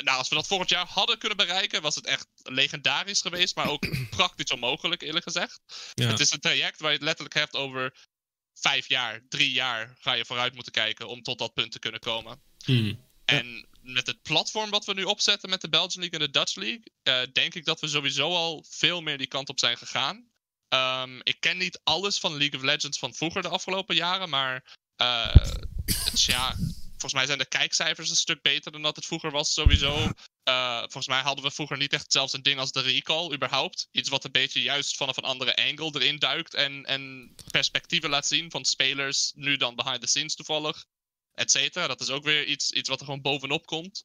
Nou, als we dat volgend jaar hadden kunnen bereiken, was het echt legendarisch geweest, maar ook praktisch onmogelijk, eerlijk gezegd. Ja. Het is een traject waar je het letterlijk hebt over vijf jaar, drie jaar ga je vooruit moeten kijken om tot dat punt te kunnen komen. Hmm. En met het platform wat we nu opzetten met de Belgian League en de Dutch League, eh, denk ik dat we sowieso al veel meer die kant op zijn gegaan. Ehm, ik ken niet alles van League of Legends van vroeger de afgelopen jaren, maar eh, volgens mij zijn de kijkcijfers een stuk beter dan dat het vroeger was sowieso. Eh, volgens mij hadden we vroeger niet echt zelfs een ding als de recall überhaupt. Iets wat een beetje juist vanaf een andere angle erin duikt en, en perspectieven laat zien van spelers, nu dan behind the scenes toevallig et cetera. Dat is ook weer iets, iets wat er gewoon bovenop komt.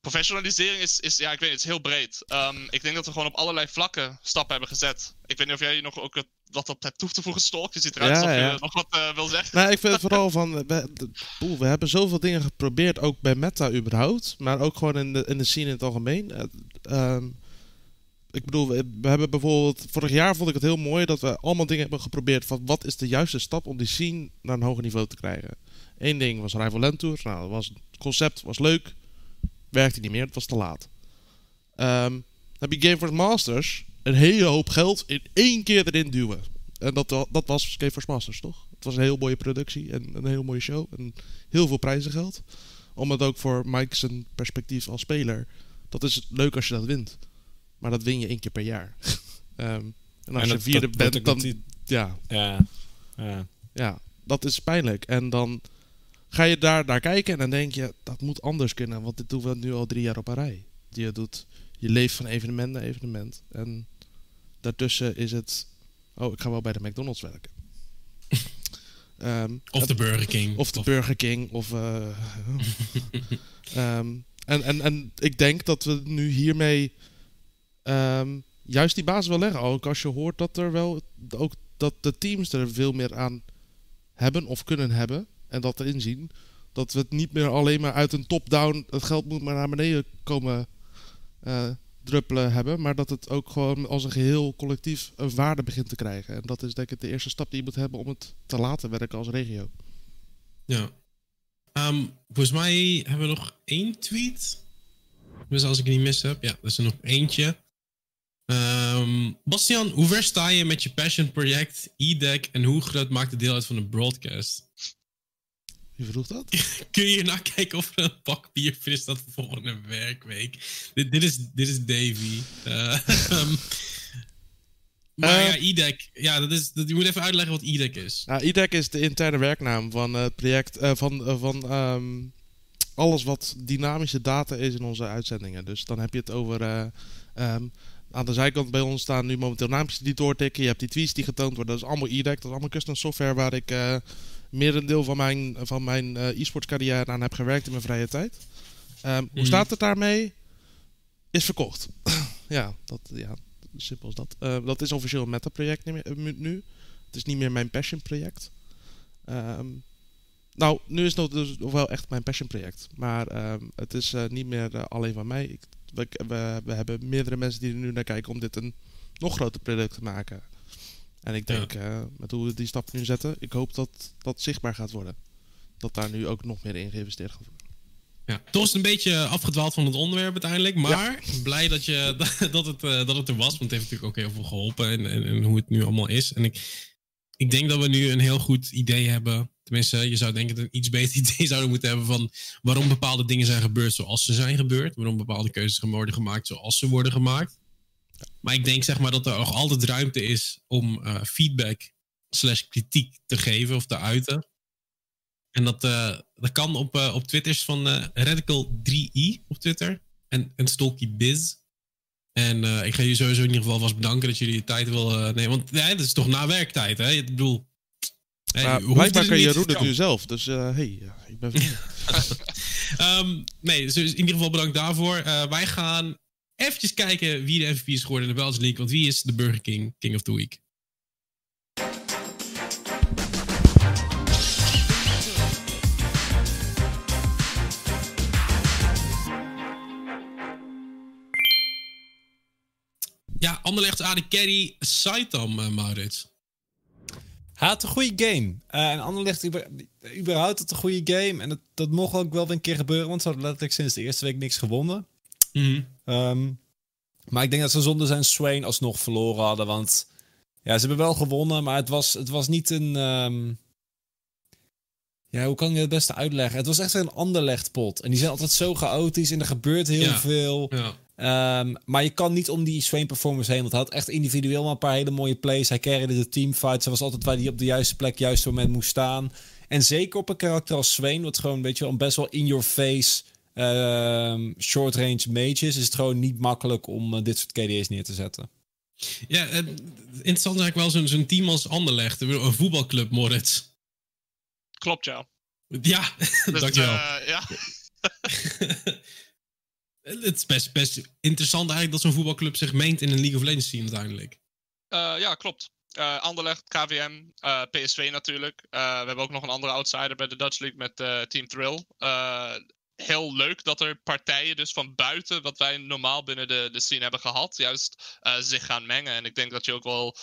Professionalisering is, is, ja, ik weet het is heel breed. Ehm, ik denk dat we gewoon op allerlei vlakken stappen hebben gezet. Ik weet niet of jij nog ook het- wat op hebt toe te voegen, Stolk. Je ziet eruit Ja, alsof ja. je nog wat eh, wil zeggen. Nou, ik vind het vooral van. We, de- poeh, we hebben zoveel dingen geprobeerd, ook bij Meta überhaupt. Maar ook gewoon in de, in de scene in het algemeen. Ehm, ik bedoel, we, hebben bijvoorbeeld. Vorig jaar vond ik het heel mooi dat we allemaal dingen hebben geprobeerd. van wat is de juiste stap om die scene naar een hoger niveau te krijgen. Eén ding was Rival Land Tour. Nou, dat was, het concept was leuk. Werkte niet meer, het was te laat. Dan heb je Game Force Masters. Een hele hoop geld in één keer erin duwen. En dat, dat was Game Force Masters, toch? Het was een heel mooie productie en een heel mooie show. En heel veel prijzengeld. Om het ook voor Mike zijn perspectief als speler. Dat is leuk als je dat wint. Maar dat win je één keer per jaar. Ehm, en als En je dat- vierde dat bent, dan... Ja, Ja. ja. ja, dat is pijnlijk. En dan ga je daar naar kijken en dan denk je, dat moet anders kunnen. Want dit doen we nu al drie jaar op een rij. Je, doet, je leeft van evenement naar evenement. En daartussen is het, oh, ik ga wel bij de McDonald's werken. Ehm, Of de Burger King. of de Burger King. Of, eh, ehm, en, en, en ik denk dat we nu hiermee ehm, juist die basis wel leggen. Ook als je hoort dat er wel ook dat de teams er veel meer aan hebben of kunnen hebben. En dat erin zien. Dat we het niet meer alleen maar uit een top-down. Het geld moet maar naar beneden komen eh, druppelen hebben. Maar dat het ook gewoon als een geheel collectief een waarde begint te krijgen. En dat is denk ik de eerste stap die je moet hebben om het te laten werken als regio. Ja. Ehm, volgens mij hebben we nog één tweet. Dus als ik niet mis heb. Ja, er is er nog eentje. Ehm, Bastian, hoe ver sta je met je passion project, e-deck en hoe groot maakt het deel uit van de broadcast? Wie vroeg dat? Kun je hierna kijken of er een pak bier fris staat voor volgende werkweek? Dit, dit, is, dit is Davy. Eh, ehm, maar Eh. ja, e-deck. Ja, dat is, dat, je moet even uitleggen wat e-deck is. Nou, IDEC is de interne werknaam van het project eh, van, eh, van ehm, alles wat dynamische data is in onze uitzendingen. Dus dan heb je het over. eh, ehm, aan de zijkant bij ons staan nu momenteel naampjes die doortikken. Je hebt die tweets die getoond worden. Dat is allemaal IDEC. Dat is allemaal custom software waar ik eh merendeel van mijn, van mijn eh, e-sports carrière aan heb gewerkt in mijn vrije tijd. Ehm, Hoe Mhm. staat het daarmee? Is verkocht. ja, dat, ja, simpel als dat. Eh, dat is officieel een meta-project nu- eh, nu. Het is niet meer mijn passion project. Ehm, nou, nu is het dus nog wel echt mijn passion project. Maar ehm, het is niet meer alleen van mij. Ik, we, we, we hebben meerdere mensen die er nu naar kijken om dit een nog groter product te maken. En ik Ja. denk, eh, met hoe we die stap nu zetten, ik hoop dat dat zichtbaar gaat worden. Dat daar nu ook nog meer in geïnvesteerd gaat worden. Ja, toch is het een beetje afgedwaald van het onderwerp uiteindelijk. Maar blij dat, je, dat, het, eh, dat het er was. Want het heeft natuurlijk ook heel veel geholpen. En, en, en hoe het nu allemaal is. En ik, ik denk dat we nu een heel goed idee hebben. Tenminste, je zou denken dat we een iets beter idee zouden moeten hebben van waarom bepaalde dingen zijn gebeurd zoals ze zijn gebeurd. Waarom bepaalde keuzes worden gemaakt zoals ze worden gemaakt. Maar ik denk zeg maar dat er nog altijd ruimte is om uh, feedback slash kritiek te geven of te uiten. En dat, uh, dat kan op, uh, op Twitters van Radical3i op Twitter. En, en Stalky Biz. En uh, ik ga je sowieso in ieder geval vast bedanken dat jullie je tijd willen uh, nemen. Want ja, het is toch na werktijd, hè? Ik bedoel... Hey, blijkbaar kan je het nu zelf. Dus uh, hey, ik ben um, Nee, dus in ieder geval bedankt daarvoor. wij gaan eventjes kijken wie de MVP is geworden in de Belgian League. Want wie is de Burger King King of the Week? Ja, Anderlecht AD Carry, Saitam, uh, Maurits. Hij had een goede game. Uh, en Anderlecht überhaupt had een goede game. En dat, dat mocht ook wel een keer gebeuren, want ze hadden letterlijk sinds de eerste week niks gewonnen. Mm -hmm. um, maar ik denk dat ze zonder zijn Swain alsnog verloren hadden, want ja, ze hebben wel gewonnen, maar het was, het was niet een... Um, ja, hoe kan ik het beste uitleggen? Het was echt een Anderlecht-pot. En die zijn altijd zo chaotisch en er gebeurt heel ja. veel. Ja. Um, maar je kan niet om die Swain performance heen. Want hij had echt individueel maar een paar hele mooie plays. Hij carryde de teamfights. Hij was altijd waar hij op de juiste plek, juiste moment moest staan. En zeker op een karakter als Swain, wat gewoon weet je, wel, best wel in your face um, short range mages, is het gewoon niet makkelijk om uh, dit soort KD's neer te zetten. Ja, uh, interessant is eigenlijk wel zo'n zo'n team als Anderlecht, een voetbalclub, Moritz. Klopt, ja. Ja, dus, dankjewel. Uh, ja. Het is best, best interessant eigenlijk dat zo'n voetbalclub zich meent in een League of Legends team uiteindelijk. Uh, ja, klopt. Uh, Anderlecht, KVM, uh, PSV natuurlijk. we hebben ook nog een andere outsider bij de Dutch League met Team Thrill. heel leuk dat er partijen dus van buiten, wat wij normaal binnen de, de scene hebben gehad, juist zich gaan mengen. En ik denk dat je ook wel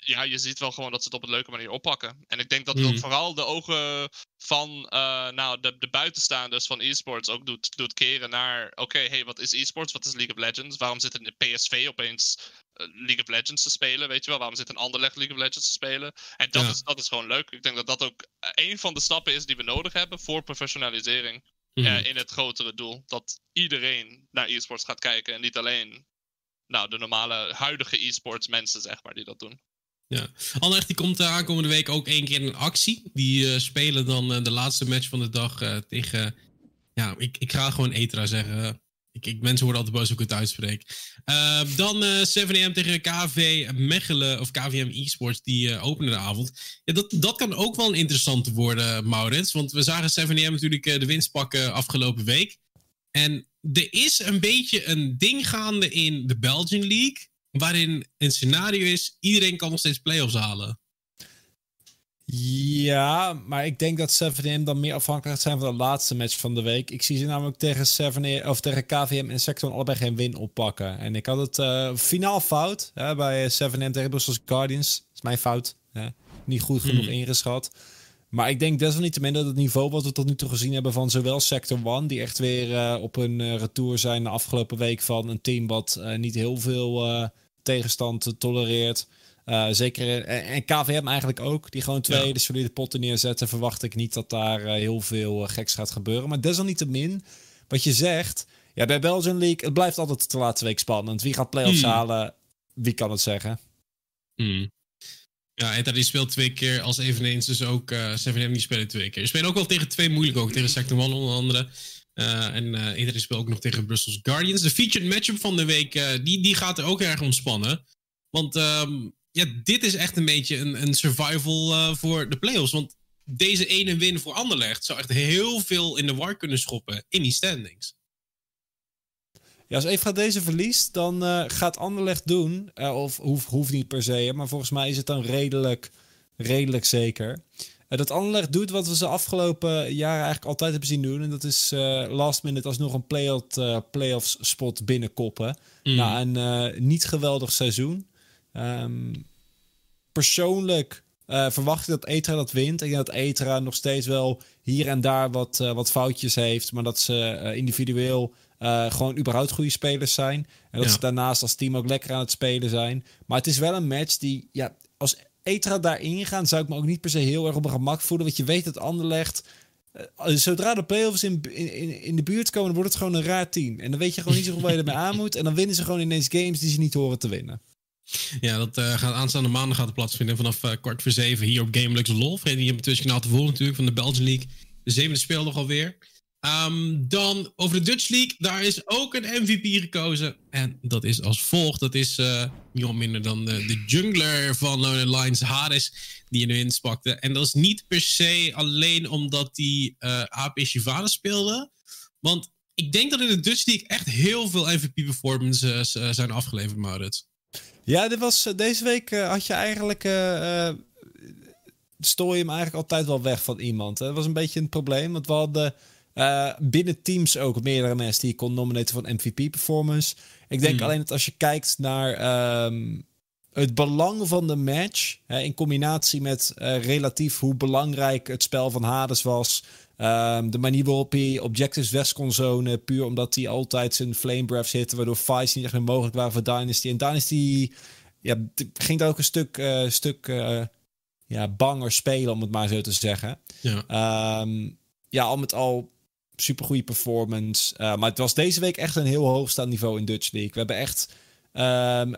ja, je ziet wel gewoon dat ze het op een leuke manier oppakken. En ik denk dat Mm. dat vooral de ogen van uh, nou, de, de buitenstaanders van esports ook doet, doet keren naar... Oké, hey, wat is esports? Wat is League of Legends? Waarom zit een PSV opeens uh, League of Legends te spelen? Weet je wel? Waarom zit een Anderlecht League of Legends te spelen? En dat, Ja. is, dat is gewoon leuk. Ik denk dat dat ook een van de stappen is die we nodig hebben voor professionalisering. Mhm. eh, in het grotere doel. Dat iedereen naar esports gaat kijken en niet alleen... Nou, de normale huidige e-sports mensen, zeg maar, die dat doen. Anderlecht die komt uh, aankomende week ook één keer in actie. Die uh, spelen dan uh, de laatste match van de dag uh, tegen... Ja, ik, ik ga gewoon Etra zeggen. Ik, ik, mensen worden altijd boos hoe ik het uitspreek. dan 7am tegen KV Mechelen of KVM Esports. Die openen de avond. Ja, dat, dat kan ook wel een interessante worden, Maurits. Want we zagen 7am natuurlijk de winst pakken afgelopen week. En er is een beetje een ding gaande in de Belgian League waarin een scenario is: iedereen kan nog steeds playoffs halen. Ja, maar ik denk dat 7M dan meer afhankelijk gaat zijn van de laatste match van de week. Ik zie ze namelijk tegen, 7 of tegen KVM en Sector allebei geen win oppakken. En ik had het uh, finaal fout hè, bij 7M tegen Brussels Guardians. Dat is mijn fout. Hè. Niet goed genoeg hmm. ingeschat. Maar ik denk desalniettemin dat het niveau wat we tot nu toe gezien hebben van zowel Sector 1, die echt weer uh, op een uh, retour zijn de afgelopen week van een team wat uh, niet heel veel tegenstand tolereert. zeker en, en, KVM eigenlijk ook, die gewoon twee ja. de solide potten neerzetten. Verwacht ik niet dat daar heel veel geks gaat gebeuren. Maar desalniettemin, wat je zegt, ja, bij Belgian League, het blijft altijd de laatste week spannend. Wie gaat playoffs Hmm. halen? Wie kan het zeggen? Hmm. Ja, Eta die speelt twee keer als eveneens, dus ook uh, 7M die spelen twee keer. Ze spelen ook wel tegen twee moeilijk ook, tegen Sector 1 onder andere. Uh, en uh, die speelt ook nog tegen Brussels Guardians. De featured matchup van de week, die, die gaat er ook erg ontspannen. Want um, ja, dit is echt een beetje een, een survival voor de playoffs. Want deze ene win voor Anderlecht zou echt heel veel in de war kunnen schoppen in die standings. Ja, als Eva deze verliest, dan uh, gaat Anderlecht doen. Uh, of hoeft, niet per se, maar volgens mij is het dan redelijk, redelijk zeker. Uh, dat Anderlecht doet wat we ze afgelopen jaren eigenlijk altijd hebben zien doen. En dat is last minute alsnog een play-off play spot binnenkoppen. Mm. Na een niet geweldig seizoen. Um, persoonlijk eh, verwacht ik dat Etra dat wint. Ik denk dat Etra nog steeds wel hier en daar wat, eh, wat foutjes heeft. Maar dat ze eh, individueel eh, gewoon überhaupt goede spelers zijn. En dat Ja. ze daarnaast als team ook lekker aan het spelen zijn. Maar het is wel een match die, ja, als Etra daarin gaan, zou ik me ook niet per se heel erg op mijn gemak voelen. Want je weet dat Anderlecht. eh, Zodra de playoffs in, in, in de buurt komen, wordt het gewoon een raar team. En dan weet je gewoon niet zo goed waar je ermee aan moet. En dan winnen ze gewoon ineens games die ze niet horen te winnen. Ja, dat eh, gaat aanstaande maandag gaat het plaatsvinden vanaf eh, kwart voor zeven hier op GameLux LOL. Vergeet niet op het Twitch-kanaal te volgen natuurlijk van de Belgian League. De zevende speeldag alweer. Ehm, dan over de Dutch League. Daar is ook een MVP gekozen. En dat is als volgt. Dat is eh niemand minder dan de, jungler van Lone Lions, Hades, die in de winst pakte. En dat is niet per se alleen omdat hij eh AP Shivana speelde. Want ik denk dat in de Dutch League echt heel veel MVP-performances eh, zijn afgeleverd, Maurits. Ja, dit was, eh, deze week eh, had je eigenlijk. eh eh, je hem eigenlijk altijd wel weg van iemand. Dat was een beetje een probleem. Want we hadden eh, binnen teams ook meerdere mensen die kon nomineren van MVP-performance. Ik denk Hmm. alleen dat als je kijkt naar ehm, het belang van de match. Hè, in combinatie met eh, relatief hoe belangrijk het spel van Hades was. Ehm, de manier waarop hij objectives weg kon zonen. Puur omdat hij altijd zijn flame breath hitte. Waardoor fights niet echt meer mogelijk waren voor Dynasty. En Dynasty ja, ging daar ook een stuk, eh, stuk ja, banger spelen, om het maar zo te zeggen. Ja. Ehm, ja, al met al super goede performance. Eh, maar het was deze week echt een heel hoogstaand niveau in Dutch League. We hebben echt ehm,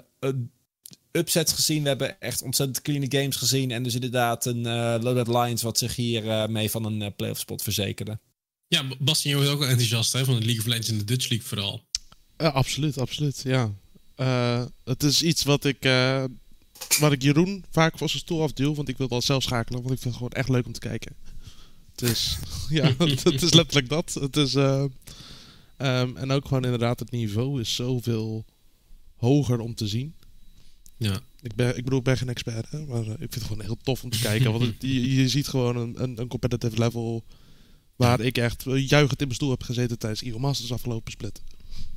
upsets gezien. We hebben echt ontzettend clean games gezien. En dus inderdaad een uh, Loaded Lions wat zich hier eh, mee van een eh, playoff spot verzekerde. Ja, Bastien, je was ook wel enthousiast hè, van de League of Legends in de Dutch League vooral. Absoluut, absoluut. Ja. Eh, het is iets wat ik, eh, wat ik Jeroen vaak voor zijn stoel afduw. Want ik wil wel zelf schakelen, want ik vind het gewoon echt leuk om te kijken. Het is, ja, het is letterlijk dat. Het is, eh, ehm, en ook gewoon inderdaad, het niveau is zoveel hoger om te zien. Ja. Ik, ben, ik bedoel, ik ben geen expert, hè, maar eh, ik vind het gewoon heel tof om te kijken. Want het- je, je ziet gewoon een, een, een competitive level waar ik echt juichend in mijn stoel heb gezeten tijdens Eagle Masters afgelopen split.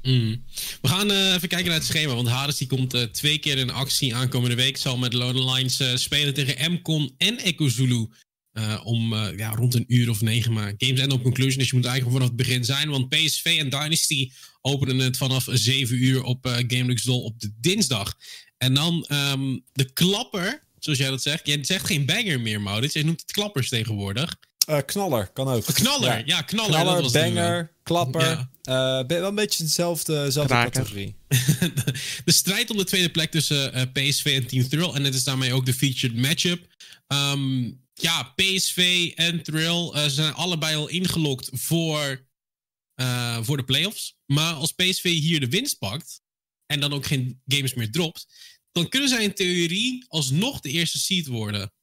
Mm. We gaan eh, even kijken naar het schema. Want Hades die komt eh, twee keer in actie aankomende week. Zal met Lone Lines eh, spelen tegen Mcon en Echo Zulu. Eh, om eh, ja, rond een uur of negen. Maar games end op conclusion. Dus je moet eigenlijk vanaf het begin zijn. Want PSV en Dynasty openen het vanaf 7 uur op uh, GameLux Dol op de dinsdag. En dan ehm, de klapper. Zoals jij dat zegt. Jij zegt geen banger meer, Maurits. Jij noemt het klappers tegenwoordig. Uh, knaller, kan ook. Knaller, ja, ja knaller. Knaller, dat was banger, klapper. Ja. Uh, wel een beetje dezelfde, dezelfde categorie. de strijd om de tweede plek tussen uh, PSV en Team Thrill. En het is daarmee ook de featured matchup. Um, ja, PSV en Thrill uh, zijn allebei al ingelokt voor, uh, voor de playoffs. Maar als PSV hier de winst pakt en dan ook geen games meer dropt, dan kunnen zij in theorie alsnog de eerste seed worden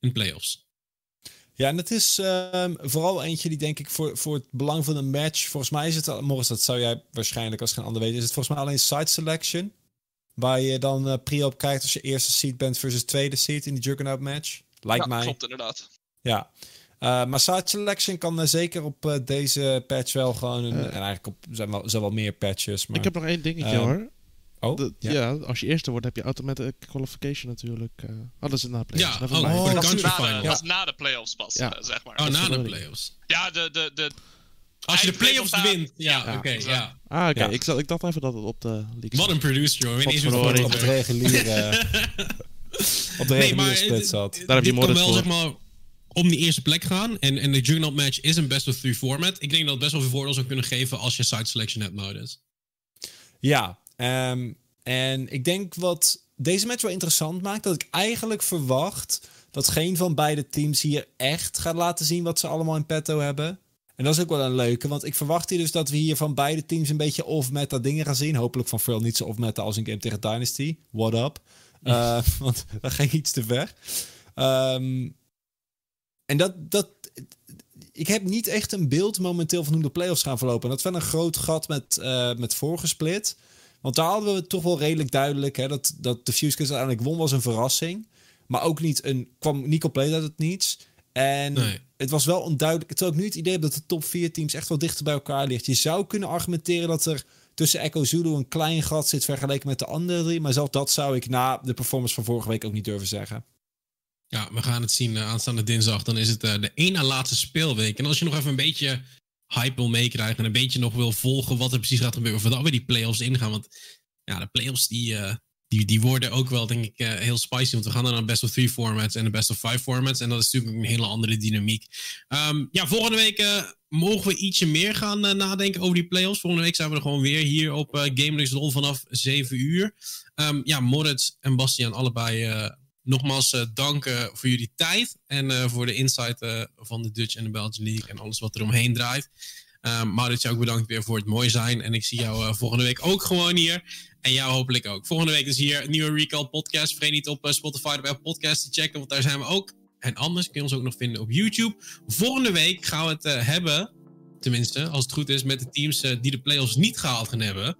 in playoffs. Ja, en het is um, vooral eentje die denk ik voor, voor het belang van een match. Volgens mij is het, Morris, dat zou jij waarschijnlijk als geen ander weten, is het volgens mij alleen side selection. Waar je dan uh, pre op kijkt als je eerste seed bent versus tweede seed in die Juggernaut match. Lijkt ja, mij. klopt inderdaad. Ja. Uh, maar selection kan uh, zeker op uh, deze patch wel gewoon. Een, en eigenlijk op zijn wel, zijn wel meer patches. Maar, ik heb nog één dingetje hoor. Oh, de, ja. ja. als je eerste wordt, heb je automatic qualification natuurlijk. Uh, oh, dat is na playoffs. Ja, oh, oh, dat, is na de, dat is na de playoffs pas, ja. uh, zeg maar. Oh, na de playoffs. Ja, de, de, de, als je de playoffs wint. Ja, ja. oké, okay, ja. Ah, oké. Okay. Ik, ik dacht even dat het op de league Wat een producer, joh. Weet niet op, op het reguliere... op de reguliere nee, split zat. Daar heb je kan wel, voor. zeg maar, om die eerste plek gaan. En, en de Juggernaut match is een best of three format. Ik denk dat het best wel veel voordeel zou kunnen geven als je side selection hebt modus. Ja, um, en ik denk wat deze match wel interessant maakt, dat ik eigenlijk verwacht dat geen van beide teams hier echt gaat laten zien wat ze allemaal in petto hebben. En dat is ook wel een leuke, want ik verwacht hier dus dat we hier van beide teams een beetje off-meta dingen gaan zien. Hopelijk van Phil niet zo off-meta als een game tegen Dynasty. What up? Uh, want dat ging iets te ver. Um, en dat, dat, ik heb niet echt een beeld momenteel van hoe de playoffs gaan verlopen. En dat is wel een groot gat met, uh, met vorige split. Want daar hadden we het toch wel redelijk duidelijk. Hè, dat, dat de Fuse uiteindelijk won was een verrassing. Maar ook niet een, kwam niet compleet uit het niets. En nee. het was wel onduidelijk. Terwijl ik nu het idee heb dat de top 4 teams echt wel dichter bij elkaar ligt. Je zou kunnen argumenteren dat er tussen Echo Zulu een klein gat zit vergeleken met de andere drie. Maar zelfs dat zou ik na de performance van vorige week ook niet durven zeggen. Ja, we gaan het zien aanstaande dinsdag. Dan is het de één na laatste speelweek. En als je nog even een beetje hype wil meekrijgen en een beetje nog wil volgen wat er precies gaat gebeuren voordat we die playoffs ingaan. Want ja, de playoffs die, die, die worden ook wel, denk ik, uh, heel spicy. Want we gaan dan naar best of three formats en de best of five formats. En dat is natuurlijk een hele andere dynamiek. Um, ja, volgende week uh, mogen we ietsje meer gaan uh, nadenken over die playoffs. Volgende week zijn we er gewoon weer hier op uh, GameLux vanaf 7 uur. Um, ja, Moritz en Bastiaan allebei nogmaals danken voor jullie tijd. En voor de insight van de Dutch en de Belgian League en alles wat er omheen draait. Um, Maurits, ook bedankt weer voor het mooi zijn. En ik zie jou volgende week ook gewoon hier. En jou hopelijk ook. Volgende week is hier een nieuwe Recall podcast. Vergeet niet op Spotify of Podcast te checken, want daar zijn we ook. En anders kun je ons ook nog vinden op YouTube. Volgende week gaan we het uh, hebben, tenminste, als het goed is, met de teams die de playoffs niet gehaald gaan hebben.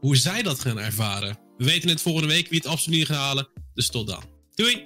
Hoe zij dat gaan ervaren. We weten het volgende week wie het absoluut niet gaan halen. Dus tot dan. Doei!